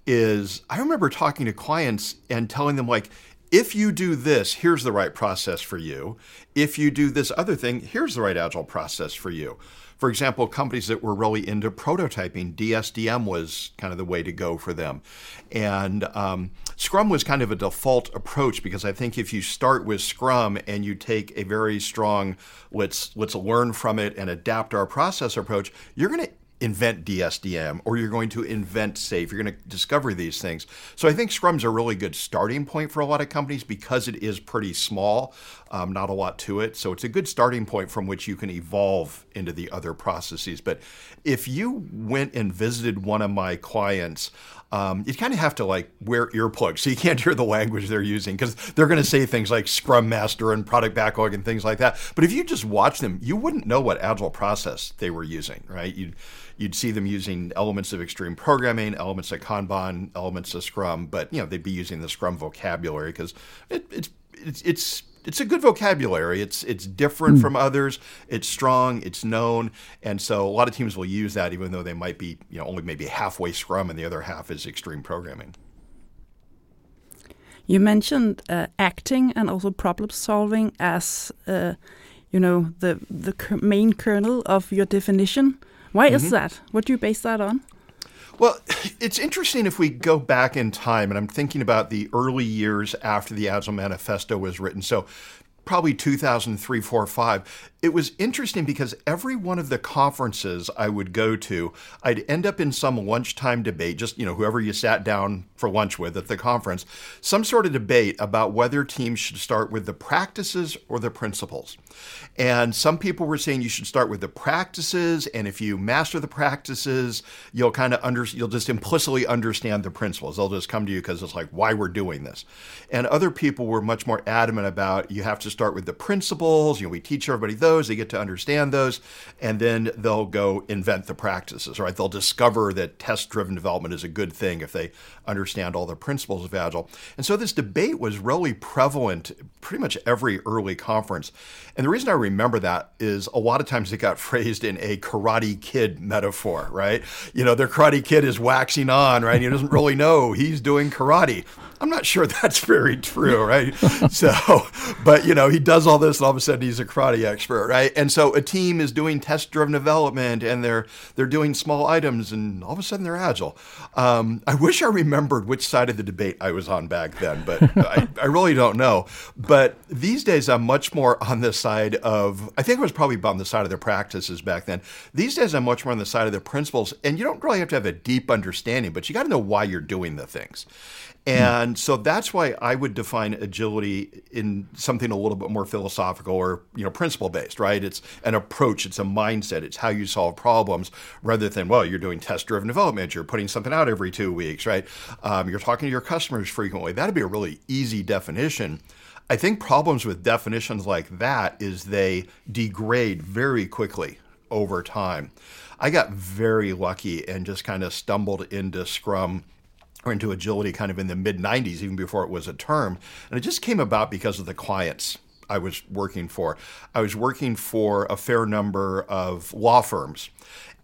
is I remember talking to clients and telling them, like, if you do this, here's the right process for you. If you do this other thing, here's the right agile process for you. For example, companies that were really into prototyping, DSDM was kind of the way to go for them. And um, Scrum was kind of a default approach because I think if you start with Scrum and you take a very strong let's let's learn from it and adapt our process approach, you're going to invent DSDM or you're going to invent SAFE. You're going to discover these things. So I think Scrum's a really good starting point for a lot of companies because it is pretty small, um, not a lot to it. So it's a good starting point from which you can evolve into the other processes. But if you went and visited one of my clients, um, you kind of have to like wear earplugs so you can't hear the language they're using because they're going to say things like Scrum Master and product backlog and things like that. But if you just watch them, you wouldn't know what agile process they were using, right? You'd you'd see them using elements of extreme programming, elements of Kanban, elements of Scrum, but you know they'd be using the Scrum vocabulary because it, it's it's it's it's a good vocabulary. It's it's different mm. from others. It's strong. It's known, and so a lot of teams will use that, even though they might be you know only maybe halfway Scrum, and the other half is extreme programming. You mentioned uh, acting and also problem solving as uh, you know the the main kernel of your definition. Why mm -hmm. is mm-hmm. that? What do you base that on? Well, it's interesting if we go back in time, and I'm thinking about the early years after the Agile Manifesto was written. So, probably 2003, 4, 5 it was interesting because every one of the conferences I would go to, I'd end up in some lunchtime debate, just, you know, whoever you sat down for lunch with at the conference, some sort of debate about whether teams should start with the practices or the principles. And some people were saying you should start with the practices, and if you master the practices, you'll kind of under, you'll just implicitly understand the principles. They'll just come to you because it's like why we're doing this. And other people were much more adamant about you have to start with the principles. You know, we teach everybody those those, they get to understand those, and then they'll go invent the practices, right? They'll discover that test driven development is a good thing if they understand all the principles of Agile. And so this debate was really prevalent pretty much every early conference. And the reason I remember that is a lot of times it got phrased in a karate kid metaphor, right? You know, their karate kid is waxing on, right? He doesn't really know he's doing karate. I'm not sure that's very true, right? so, but you know, he does all this, and all of a sudden he's a karate expert, right? And so a team is doing test-driven development, and they're they're doing small items, and all of a sudden they're agile. Um, I wish I remembered which side of the debate I was on back then, but I, I really don't know. But these days, I'm much more on the side of. I think I was probably on the side of the practices back then. These days, I'm much more on the side of the principles, and you don't really have to have a deep understanding, but you got to know why you're doing the things. And so that's why I would define agility in something a little bit more philosophical or you know principle based, right? It's an approach, it's a mindset, it's how you solve problems, rather than well, you're doing test driven development, you're putting something out every two weeks, right? Um, you're talking to your customers frequently. That'd be a really easy definition. I think problems with definitions like that is they degrade very quickly over time. I got very lucky and just kind of stumbled into Scrum or into agility kind of in the mid 90s, even before it was a term. And it just came about because of the clients I was working for. I was working for a fair number of law firms.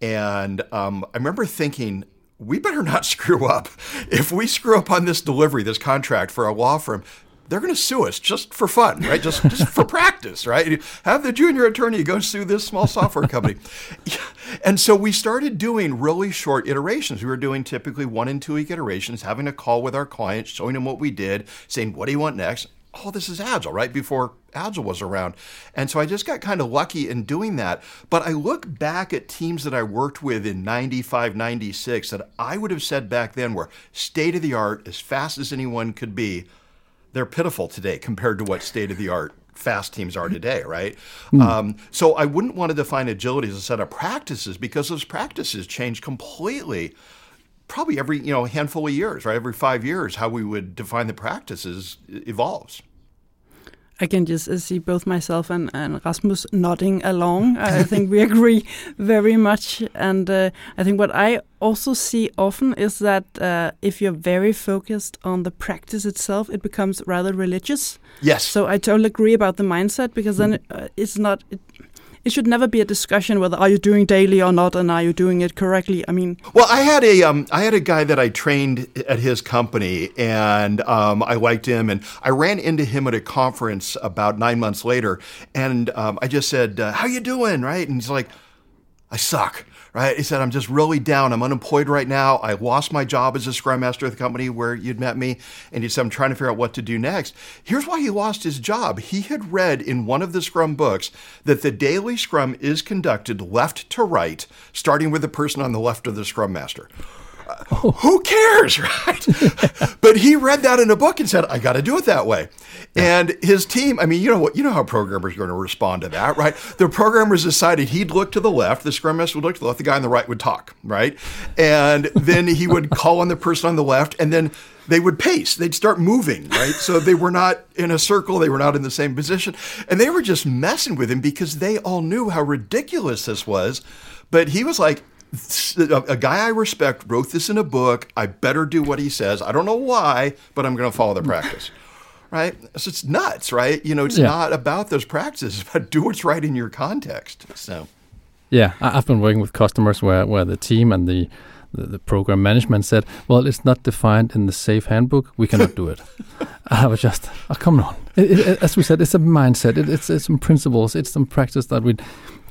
And um, I remember thinking, we better not screw up. If we screw up on this delivery, this contract for a law firm, they're going to sue us just for fun, right? Just just for practice, right? Have the junior attorney go sue this small software company. And so we started doing really short iterations. We were doing typically one and two week iterations, having a call with our clients, showing them what we did, saying, "What do you want next?" Oh, this is Agile, right? Before Agile was around. And so I just got kind of lucky in doing that. But I look back at teams that I worked with in 95, 96 that I would have said back then were state of the art, as fast as anyone could be they're pitiful today compared to what state of the art fast teams are today, right? Mm. Um, so I wouldn't want to define agility as a set of practices because those practices change completely. Probably every you know handful of years, right? Every five years, how we would define the practices evolves. I can just uh, see both myself and, and Rasmus nodding along. I think we agree very much. And uh, I think what I also see often is that uh, if you're very focused on the practice itself, it becomes rather religious. Yes. So I totally agree about the mindset because then uh, it's not. It, it should never be a discussion whether are you doing daily or not and are you doing it correctly? I mean well i had a um, I had a guy that i trained at his company and um, i liked him and i ran into him at a conference about nine months later and um, i just said uh, how you doing? Right? And he's like i suck right? He said, I'm just really down. I'm unemployed right now. I lost my job as a scrum master at the company where you'd met me. And he said, I'm trying to figure out what to do next. Here's why he lost his job. He had read in one of the scrum books that the daily scrum is conducted left to right, starting with the person on the left of the scrum master. Oh. Who cares, right? but he read that in a book and said, "I got to do it that way." Yeah. And his team, I mean, you know what? You know how programmers are going to respond to that, right? The programmers decided he'd look to the left, the scrum master would look to the left, the guy on the right would talk, right? And then he would call on the person on the left, and then they would pace. They'd start moving, right? So they were not in a circle. They were not in the same position. And they were just messing with him because they all knew how ridiculous this was. But he was like, a guy I respect wrote this in a book. I better do what he says. I don't know why, but I'm going to follow the practice. right? So it's nuts, right? You know, it's yeah. not about those practices, but do what's right in your context. So, yeah, I've been working with customers where, where the team and the, the, the program management said, well, it's not defined in the SAFe handbook. We cannot do it. I was just, oh, come on. It, it, as we said, it's a mindset. It, it's, it's some principles. It's some practice that we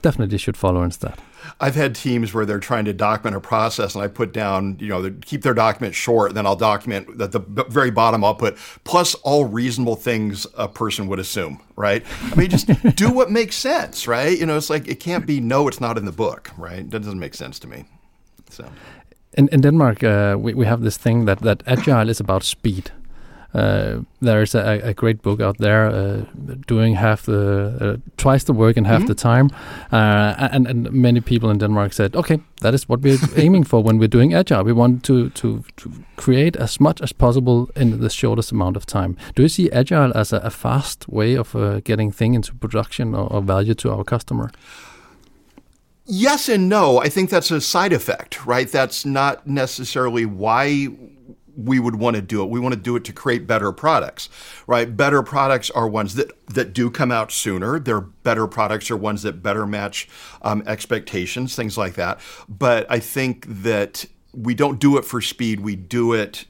definitely should follow instead. I've had teams where they're trying to document a process, and I put down, you know, keep their document short, then I'll document at the very bottom. I'll put plus all reasonable things a person would assume, right? I mean, just do what makes sense, right? You know, it's like it can't be no, it's not in the book, right? That doesn't make sense to me. So, in in Denmark, uh, we we have this thing that that agile is about speed. Uh, there's a, a, great book out there uh, doing half the uh, twice the work in half mm-hmm. the time, uh, and, and many people in Denmark said, okay, that is what we're aiming for when we're doing agile. We want to, to to create as much as possible in the shortest amount of time. Do you see agile as a, a fast way of uh, getting thing into production or, or value to our customer? Yes and no. I think that's a side effect, right? That's not necessarily why we would want to do it. We want to do it to create better products, right? Better products are ones that, that do come out sooner. They're better products are ones that better match um, expectations, things like that. But I think that we don't do it for speed. We do it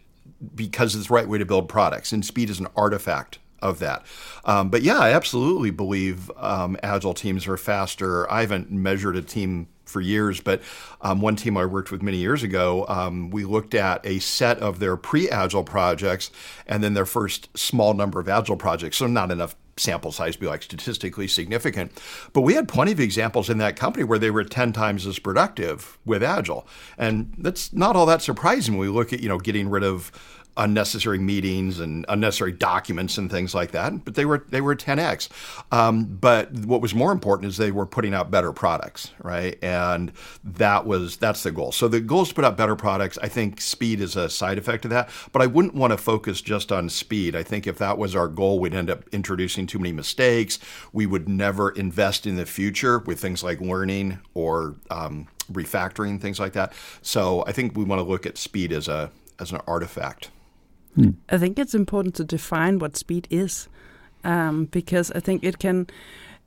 because it's the right way to build products, and speed is an artifact of that. Um, but yeah, I absolutely believe um, agile teams are faster. I haven't measured a team for years, but um, one team I worked with many years ago, um, we looked at a set of their pre-agile projects and then their first small number of agile projects. So not enough sample size to be like statistically significant. But we had plenty of examples in that company where they were 10 times as productive with agile. And that's not all that surprising when we look at, you know, getting rid of unnecessary meetings and unnecessary documents and things like that. But they were they were 10x. Um, but what was more important is they were putting out better products, right? And that was that's the goal. So the goal is to put out better products. I think speed is a side effect of that. But I wouldn't want to focus just on speed. I think if that was our goal, we'd end up introducing too many mistakes. We would never invest in the future with things like learning or um, refactoring things like that. So I think we want to look at speed as a as an artifact. Hmm. I think it's important to define what speed is, um, because I think it can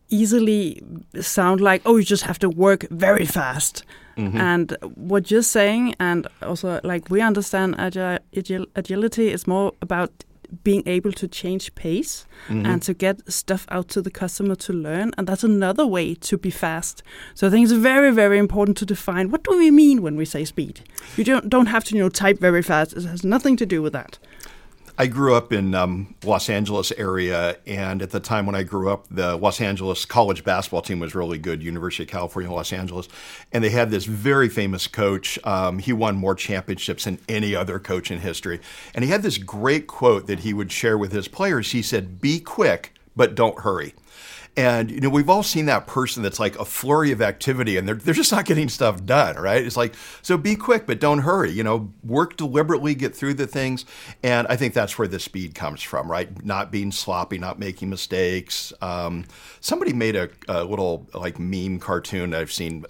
easily sound like, oh, you just have to work very fast. Mm-hmm. And what you're saying, and also like we understand agile, agil, agility is more about being able to change pace mm-hmm. and to get stuff out to the customer to learn. And that's another way to be fast. So I think it's very, very important to define what do we mean when we say speed. You don't don't have to you know type very fast. It has nothing to do with that. I grew up in um, Los Angeles area, and at the time when I grew up, the Los Angeles college basketball team was really good. University of California, Los Angeles, and they had this very famous coach. Um, he won more championships than any other coach in history, and he had this great quote that he would share with his players. He said, "Be quick, but don't hurry." And you know, we've all seen that person that's like a flurry of activity and they're they're just not getting stuff done, right? It's like, so be quick, but don't hurry. You know, work deliberately, get through the things. And I think that's where the speed comes from, right? Not being sloppy, not making mistakes. Um, somebody made a, a little like meme cartoon I've seen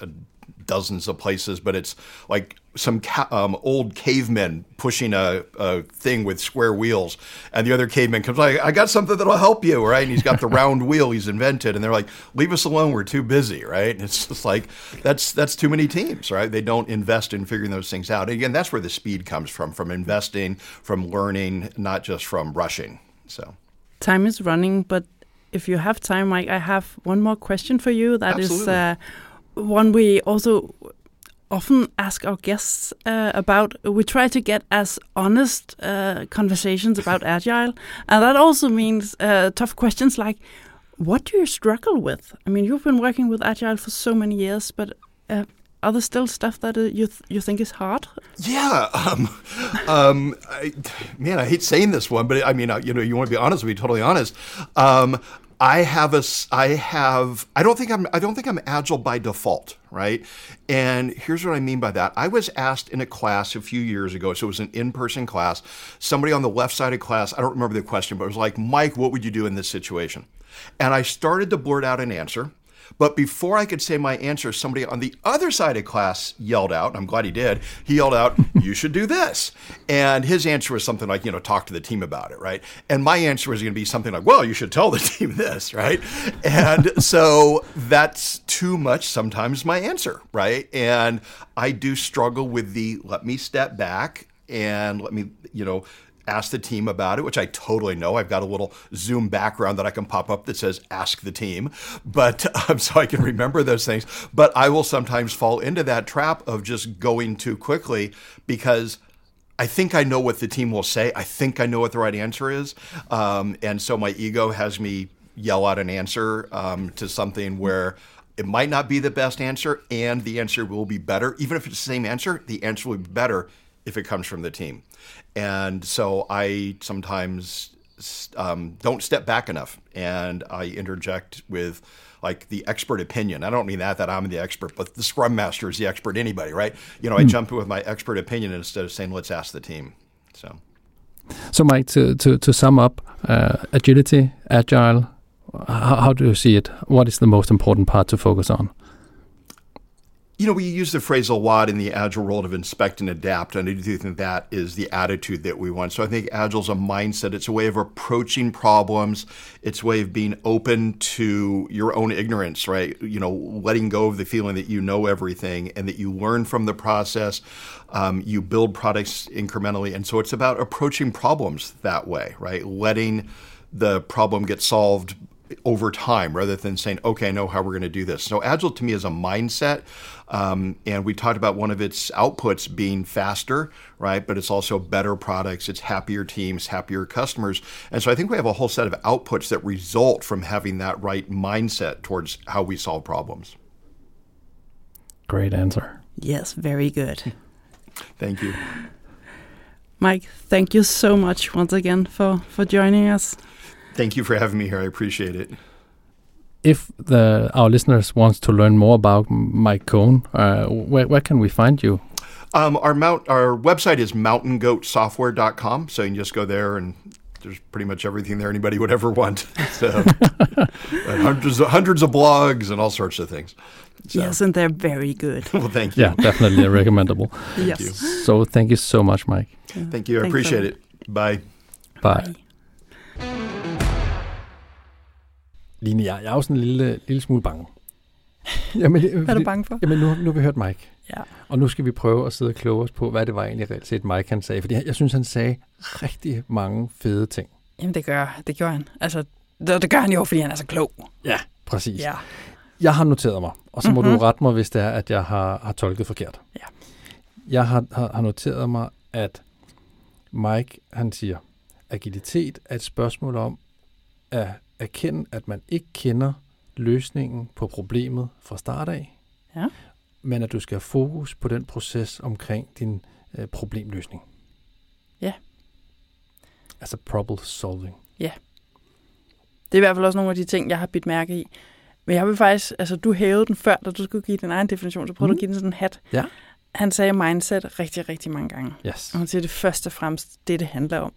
dozens of places, but it's like some ca- um, old cavemen pushing a, a thing with square wheels, and the other caveman comes like, "I got something that'll help you," right? And he's got the round wheel he's invented, and they're like, "Leave us alone, we're too busy," right? And it's just like that's that's too many teams, right? They don't invest in figuring those things out. And again, that's where the speed comes from, from investing, from learning, not just from rushing. So. Time is running, but if you have time, Mike, I have one more question for you. That is Absolutely. uh, one we also often ask our guests uh, about. We try to get as honest uh, conversations about agile, and that also means uh, tough questions like, "What do you struggle with?" I mean, you've been working with agile for so many years, but uh, are there still stuff that uh, you th- you think is hard? Yeah, um, um, I, man, I hate saying this one, but I mean, uh, you know, you want to be honest, be totally honest. Um, I have a I have, I don't think I'm, I don't think I'm agile by default, right? And here's what I mean by that. I was asked in a class a few years ago, so it was an in-person class. Somebody on the left side of class, I don't remember the question, but it was like, Mike, what would you do in this situation? And I started to blurt out an answer. But before I could say my answer, somebody on the other side of class yelled out, and I'm glad he did. He yelled out, You should do this. And his answer was something like, you know, talk to the team about it, right? And my answer was going to be something like, Well, you should tell the team this, right? And so that's too much sometimes my answer, right? And I do struggle with the let me step back and let me, you know, ask the team about it, which I totally know. I've got a little Zoom background that I can pop up that says "Ask the team," but um, so I can remember those things. But I will sometimes fall into that trap of just going too quickly because. I think I know what the team will say. I think I know what the right answer is. Um, and so my ego has me yell out an answer um, to something where it might not be the best answer and the answer will be better. Even if it's the same answer, the answer will be better if it comes from the team. And so I sometimes um, don't step back enough and I interject with like the expert opinion. I don't mean that that I'm the expert, but the scrum master is the expert anybody, right? You know, I jump in with my expert opinion instead of saying let's ask the team. So So, Mike, to, to, to sum up, uh, agility, agile, how, how do you see it? What is the most important part to focus on? You know, we use the phrase a lot in the agile world of inspect and adapt, and I do think that is the attitude that we want. So I think agile is a mindset. It's a way of approaching problems. It's a way of being open to your own ignorance, right? You know, letting go of the feeling that you know everything and that you learn from the process. Um, you build products incrementally, and so it's about approaching problems that way, right? Letting the problem get solved over time rather than saying, okay, I know how we're going to do this. So, agile to me is a mindset. Um, and we talked about one of its outputs being faster, right? But it's also better products, it's happier teams, happier customers. And so, I think we have a whole set of outputs that result from having that right mindset towards how we solve problems. Great answer. Yes, very good. Thank you. Mike, thank you so much once again for, for joining us. Thank you for having me here. I appreciate it. If the our listeners wants to learn more about Mike Cohn, uh, where, where can we find you? Um, our mount our website is mountaingoatsoftware.com, so you can just go there and there's pretty much everything there anybody would ever want. So and hundreds of, hundreds of blogs and all sorts of things. So, Yes, and they're very good. well, thank you. Yeah, definitely recommendable. yes. you. So thank you so much, Mike. Thank you. I Thanks appreciate so it. Bye. Bye. Line, jeg, jeg er jo sådan en lille, lille smule bange. Jamen, er du bange for? Jamen, nu, nu har vi hørt Mike. Ja. Og nu skal vi prøve at sidde og kloge os på, hvad det var egentlig reelt set Mike han sagde. Fordi jeg, jeg synes, han sagde rigtig mange fede ting. Jamen, det gør, det gør han. Altså, det, det gør han jo, fordi han er så klog. Ja, præcis. Ja. Jeg har noteret mig, og så må Mhm. du rette mig, hvis det er, at jeg har, har tolket forkert. Ja. Jeg har, har, har noteret mig, at Mike, han siger, agilitet er et spørgsmål om at erkende, at man ikke kender løsningen på problemet fra start af, Ja. men at du skal have fokus på den proces omkring din øh, problemløsning. Ja. Altså problem solving. Det er i hvert fald også nogle af de ting, jeg har bidt mærke i. Men jeg vil faktisk, altså du hævede den før, da du skulle give din egen definition, så prøvede mm. Du at give den sådan en hat. Ja. Han sagde mindset rigtig, rigtig mange gange. Yes. Og han siger, det først og fremmest det, det handler om.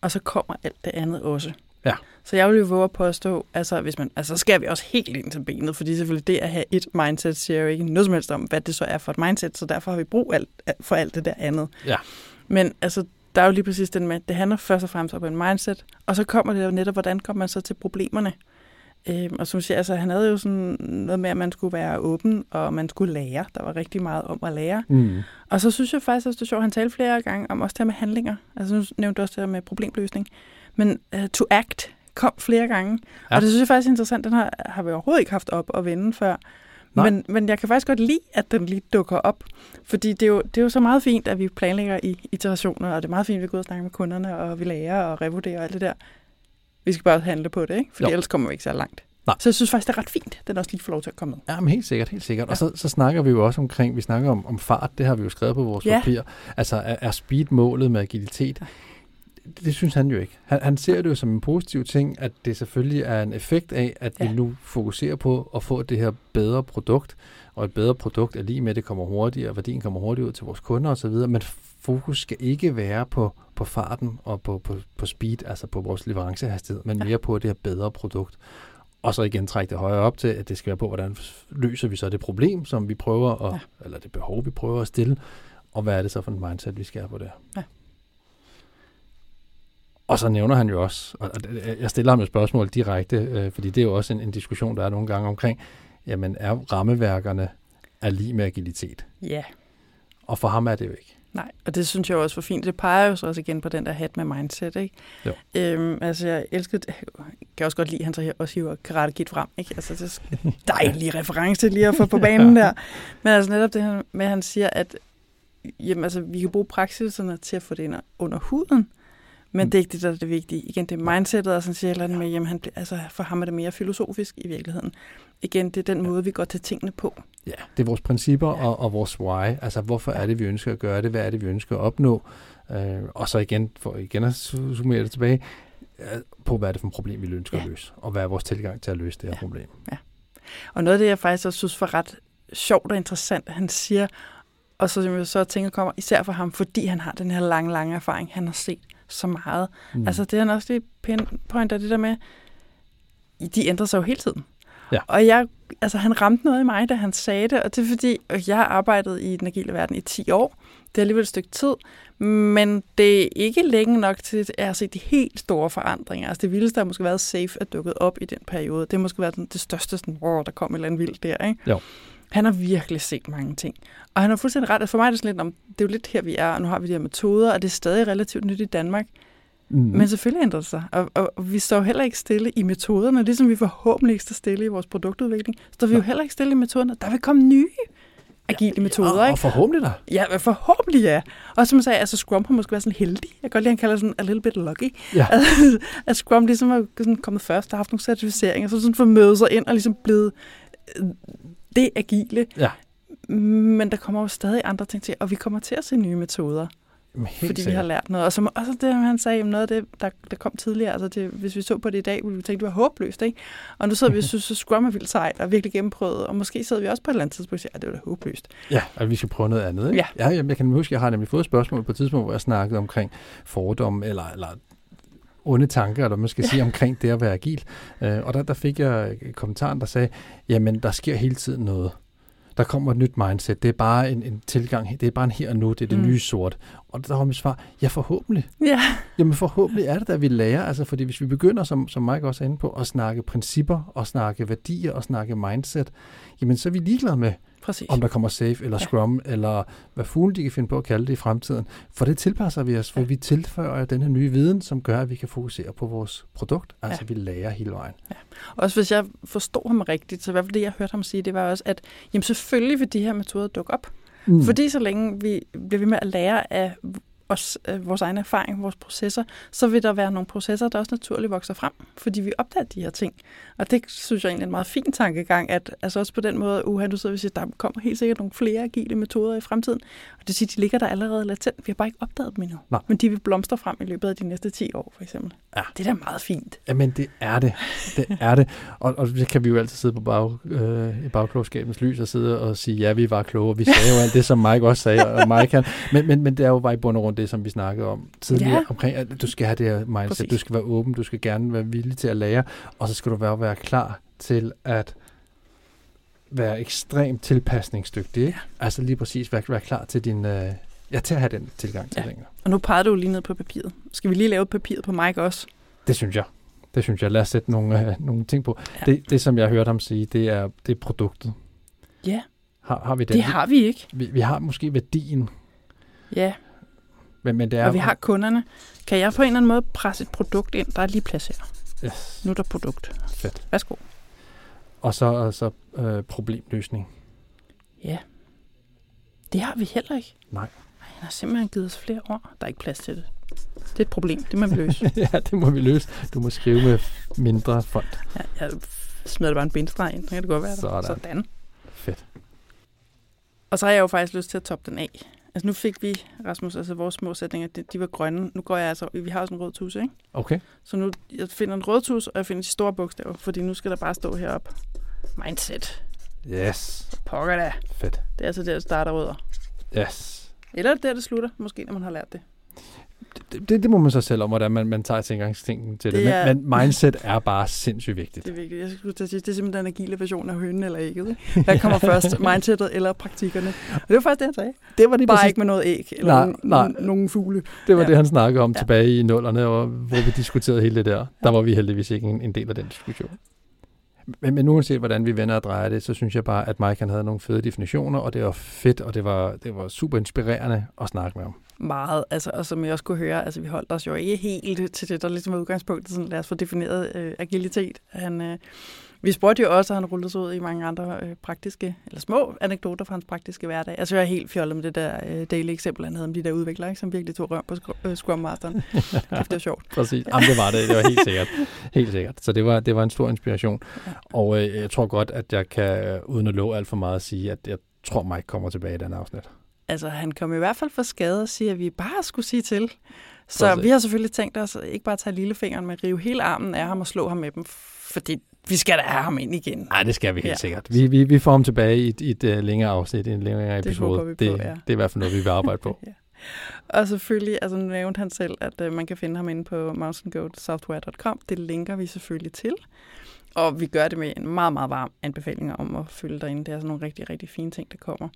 Og så kommer alt det andet også. Ja. Så jeg vil jo våge at påstå, altså, hvis man, altså så skal vi også helt ind til benet, fordi selvfølgelig det at have et mindset siger jo ikke noget som helst om, hvad det så er for et mindset, så derfor har vi brug alt, for alt det der andet. Ja. Men altså, der er jo lige præcis den med, det handler først og fremmest om en mindset, og så kommer det jo netop, hvordan kommer man så til problemerne. Øhm, og som siger, altså, han havde jo sådan noget med, at man skulle være åben, og man skulle lære. Der var rigtig meget om at lære. Mm. Og så synes jeg faktisk også, det er sjovt, han talte flere gange om også det her med handlinger. Altså nu nævnte du også det her med problemløsning. Men uh, to act kom flere gange. Ja. Og det synes jeg faktisk er interessant. Den har, har vi overhovedet ikke haft op at vende før. Nej. Men, men jeg kan faktisk godt lide, at den lige dukker op. Fordi det er, jo, det er jo så meget fint, at vi planlægger i iterationer, og det er meget fint, at vi går ud og snakker med kunderne, og vi lærer og revurderer og alt det der. Vi skal bare handle på det, ikke? Fordi Jo. ellers kommer vi ikke så langt. Nej. Så jeg synes faktisk, det er ret fint, at den også lige får lov til at komme med. Ja, men helt sikkert, helt sikkert. Ja. Og så, så snakker vi jo også omkring, vi snakker om, om fart, det har vi jo skrevet på vores Ja. papir. Altså, er, er speed målet med agilitet? Det, synes han jo ikke. Han, han ser det jo som en positiv ting, at det selvfølgelig er en effekt af, at ja. Vi nu fokuserer på at få det her bedre produkt, og et bedre produkt er lige med, at det kommer hurtigere, og værdien kommer hurtigere ud til vores kunder osv., men fokus skal ikke være på, på farten og på, på, på speed, altså på vores leverancehastighed, men mere på det her bedre produkt. Og så igen trække det højere op til, at det skal være på, hvordan løser vi så det problem, som vi prøver at. Ja. eller det behov, vi prøver at stille, og hvad er det så for en mindset, vi skal have på det. Ja. Og så nævner han jo også, og jeg stiller ham et spørgsmål direkte, øh, fordi det er jo også en, en diskussion, der er nogle gange omkring, jamen er rammeværkerne er lige med agilitet? Ja. Og for ham er det jo ikke. Nej, og det synes jeg også var fint. Det peger jo så også igen på den der hat med mindset, ikke? Jo. Øhm, altså, jeg elsker. Jeg kan også godt lide, at han så her også hiver Karate Kid frem, ikke? Altså, det er dejlig reference lige at få på banen der. Men altså netop det med, at han siger, at jamen, altså, vi kan bruge praksiserne til at få det ind under huden, men Mm. det er ikke det, der er det vigtige. Igen, det er mindsetet, og sådan siger eller andet med, jamen, han, altså, for ham er det mere filosofisk i virkeligheden. Igen, det er den måde, vi går til tingene på. Ja, det er vores principper og, og vores why. Altså, hvorfor er det, vi ønsker at gøre det? Hvad er det, vi ønsker at opnå? Øh, og så igen, for igen at su- summere det tilbage, øh, på hvad er det for et problem, vi ønsker ja. Ja. at løse? Og hvad er vores tilgang til at løse det her Ja. problem? Og noget af det, jeg faktisk også synes var ret sjovt og interessant, han siger, og så som jeg så tænker kommer, især for ham, fordi han har den her lange, lange erfaring, han har set så meget. Mm. Altså det er han også lige pinpointer det der med, de ændrer sig jo hele tiden. Ja. Og jeg, altså han ramte noget i mig, da han sagde det, og det er fordi, jeg har arbejdet i den agile verden i 10 år. Det er alligevel et stykke tid, men det er ikke længe nok til, at jeg har set de helt store forandringer. Altså det vildeste har måske været safe er dukket op i den periode. Det har måske været den, det største, sådan, wow, der kom et eller andet vildt der, ikke? Jo. Han har virkelig set mange ting. Og han har fuldstændig ret. For mig er det sådan lidt, om, det er jo lidt her, vi er, og nu har vi de her metoder, og det er stadig relativt nyt i Danmark. mm. Men selvfølgelig ændrer det sig, og, og, og vi står heller ikke stille i metoderne, ligesom vi forhåbentlig ikke står stille i vores produktudvikling, står vi jo heller ikke stille i metoderne. Der vil komme nye agile metoder, og, og ikke? forhåbentlig da. Ja, forhåbentlig ja. Og som jeg sagde, altså Scrum har måske været sådan heldig. Jeg kan godt lide, at han kalder sådan a little bit lucky. Ja. at Scrum ligesom er sådan kommet først, har haft nogle certificeringer, så sådan får mødet sig ind og ligesom blevet det agile. Ja. Men der kommer jo stadig andre ting til, og vi kommer til at se nye metoder. Helt fordi vi sikkert. har lært noget. Og som også det, han sagde, noget af det, der, der kom tidligere, altså det, hvis vi så på det i dag, ville vi tænke, det var håbløst, ikke? Og nu sidder vi og synes, at Scrum er vildt sejt og virkelig gennemprøvet, og måske sidder vi også på et eller andet tidspunkt og siger, at det var da håbløst. Ja, og vi skal prøve noget andet. Ikke? Ja. ja jamen, jeg kan huske, jeg har nemlig fået et spørgsmål på et tidspunkt, hvor jeg snakkede omkring fordomme, eller, eller onde tanker, eller man skal sige, omkring det at være agil. Øh, og der, der fik jeg en kommentar, der sagde, jamen, der sker hele tiden noget. Der kommer et nyt mindset. Det er bare en, en tilgang. Det er bare en her og nu. Det er det Mm. nye sort. Og der var mit svar, ja, forhåbentlig. Ja, Jamen forhåbentlig er det, at vi lærer. Altså, fordi hvis vi begynder, som, som Mike også er inde på, at snakke principper, og snakke værdier, og snakke mindset, jamen så er vi ligeglade med, præcis. om der kommer safe eller Ja. scrum, eller hvad fuglen de kan finde på at kalde det i fremtiden. For det tilpasser vi os, for Ja. vi tilføjer den her nye viden, som gør, at vi kan fokusere på vores produkt. Altså Ja. vi lærer hele vejen. Også hvis jeg forstod ham rigtigt, så i hvert fald det, jeg hørte ham sige, det var også, at jamen selvfølgelig vil de her metoder dukke op. Mm. Fordi så længe vi bliver ved med at lære af os, af vores egen erfaring, vores processer, så vil der være nogle processer, der også naturligt vokser frem, fordi vi opdager de her ting. Og det synes jeg egentlig er en meget fin tankegang, at altså også på den måde, uha, du sidder og siger, der kommer helt sikkert nogle flere agile metoder i fremtiden, og det siger, de ligger der allerede latent. Vi har bare ikke opdaget dem endnu. Nej. Men de vil blomstre frem i løbet af de næste 10 år, for eksempel. Ja. Det er da meget fint. Jamen, det er det. Det er det. Og, og det kan vi jo altid sidde på bag, øh, i bagklogskabens lys og sidde og sige, ja, vi var kloge. Vi sagde jo alt det, som Mike også sagde, og Mike kan. Men, men, men det er jo bare i bund og grund det, som vi snakkede om tidligere, Ja. ja. omkring, at du skal have det her mindset. Præcis. Du skal være åben, du skal gerne være villig til at lære, og så skal du være, være klar til at være ekstremt tilpasningsdygtig. Ikke? Altså lige præcis være, være klar til din... Øh, ja, til at have den tilgang til Ja. ja. Og nu pegede du lige ned på papiret. Skal vi lige lave papiret på Mike også? Det synes jeg. Det synes jeg. Lad os sætte nogle, øh, nogle ting på. Ja. Ja. Det, det, som jeg hørte ham sige, det er, det er produktet. Ja, Har, har vi det? det har vi ikke. Vi, vi har måske værdien, Ja, men, men det er... og vi har kunderne. Kan jeg på en eller anden måde presse et produkt ind? Der er lige plads her. Yes, Nu er der produkt. fedt. Værsgo. Og så, og så øh, problemløsning. Ja. Det har vi heller ikke. Nej. Ej, Han har simpelthen givet os flere år. Der er ikke plads til det. Det er et problem. Det må vi løse. ja, det må vi løse. Du må skrive med mindre fond. ja, jeg smider bare en bindestreg ind. Så kan det godt være der. Sådan. Sådan. Fedt. Og så har jeg jo faktisk lyst til at toppe den af. Altså nu fik vi, Rasmus, altså vores målsætninger, de, de var grønne. Nu går jeg altså, vi har også en rød tus, ikke? Okay. Så nu, jeg finder en rød tus, og jeg finder de store bogstaver, fordi nu skal der bare stå heroppe. Mindset. Yes. Pokker da. Fedt. Det er altså der, det starter rødder. Yes. Eller der, det slutter, måske når man har lært det. Det, det, det må man så selv om, hvordan man, man tager tilgangsting til det. Det er- Men, men mindset er bare sindssygt vigtigt. Det er vigtigt. Jeg skulle til at sige, det er simpelthen den agile version af hønen eller ægget. Ikke? Hvad kommer først? Mindsetet eller praktikkerne? Og det var faktisk det, han sagde. Det var det, Bare ikke med noget æg eller Nej, nej. nogen- fugle. Det var Ja. det, han snakkede om Ja. ja. tilbage i nullerne, og, hvor vi diskuterede hele det der. Der var vi heldigvis ikke en, en del af den diskussion. Men, men uanset hvordan vi vender og drejer det, så synes jeg bare, at Mike han havde nogle fede definitioner, og det var fedt, og det var, det var super inspirerende at snakke med ham. Meget, altså, og som jeg også kunne høre, altså vi holdt os jo ikke helt til det, der ligesom var udgangspunktet, sådan lad os få defineret øh, agilitet. Han, øh, vi spurgte jo også, og han rullede sig ud i mange andre øh, praktiske, eller små anekdoter fra hans praktiske hverdag. Altså jeg er helt fjollet med det der øh, daily eksempel, han havde om de der udviklere, ikke, som virkelig tog røm på Scrum, øh, Scrum Masteren. Det var sjovt. Præcis. Jamen, det var det. Det var helt sikkert. Helt sikkert. Så det var, det var en stor inspiration. Ja. Og øh, jeg tror godt, at jeg kan, øh, uden at love alt for meget, at sige, at jeg tror, Mike kommer tilbage i den afsnit. Altså, han kom i hvert fald for skade og sige, at vi bare skulle sige til. Så Præcis. vi har selvfølgelig tænkt os ikke bare at tage lillefingeren, men rive hele armen af ham og slå ham med dem, fordi vi skal da have ham ind igen. Nej, det skal vi helt Ja. ja. sikkert. Vi, vi, vi får ham tilbage i et, i et uh, længere afsnit, i en længere Det episode. håber vi på, det, ja. det er i hvert fald noget, vi vil arbejde på. Og selvfølgelig, altså nu nævnte han selv, at øh, man kan finde ham inde på mountaingoatsoftware.com. Det linker vi selvfølgelig til. Og vi gør det med en meget, meget varm anbefaling om at følge derinde. Det er sådan nogle rigtig, rigtig fine ting, der kommer.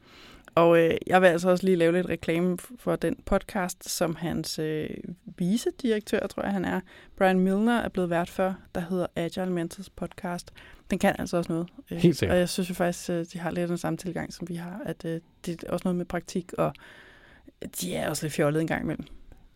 Og øh, jeg vil altså også lige lave lidt reklame for den podcast, som hans øh, vicedirektør, tror jeg han er, Brian Milner, er blevet vært for, der hedder Agile Mentors Podcast. Den kan altså også noget. Øh, Helt sikkert. Og jeg synes jo faktisk, øh, de har lidt den samme tilgang, som vi har, at øh, det er også noget med praktik, og de er også lidt fjollede en gang imellem.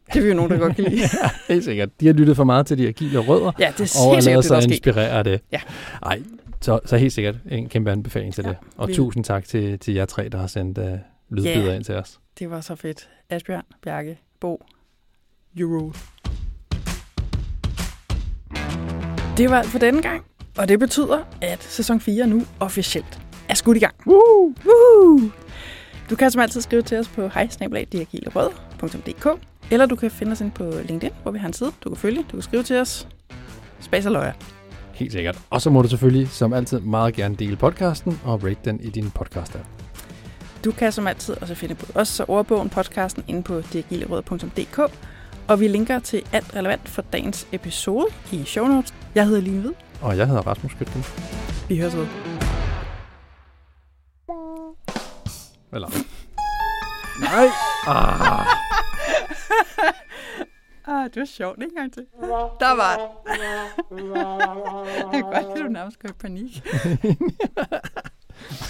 Det er vi jo nogen, der godt kan lide. ja, helt sikkert. De har lyttet for meget til de agile rødder, Ja, det er og har lavet sig inspirere af det. Ja. Ej, så, så helt sikkert en kæmpe anbefaling til Ja, det. Og vi- tusind tak til, til jer tre, der har sendt uh, lydbider Ja. ind til os. Det var så fedt. Asbjørn, Bjarke, Bo, rule. Det var alt for denne gang, og det betyder, at sæson 4 nu officielt er skudt i gang. Woo! Woo! Du kan som altid skrive til os på hejsnabelag.dk eller du kan finde os ind på LinkedIn, hvor vi har en side, du kan følge. Du kan skrive til os. Spas og løjer. Helt sikkert. Og så må du selvfølgelig som altid meget gerne dele podcasten og rate den i din podcast-app. Du kan som altid også finde på os og ordbogen podcasten inde på diagileråd.dk, og vi linker til alt relevant for dagens episode i show notes. Jeg hedder Line Hvid. Og jeg hedder Rasmus Skytgen. Vi høres ud. Eller... Nej! Ah. ah, det var sjovt. Ikke engang til. Der var det. Jeg kan godt lide, du nærmest går i panik.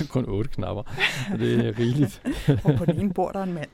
Kun otte knapper. Det er rigeligt. Og på den ene bor der en mand.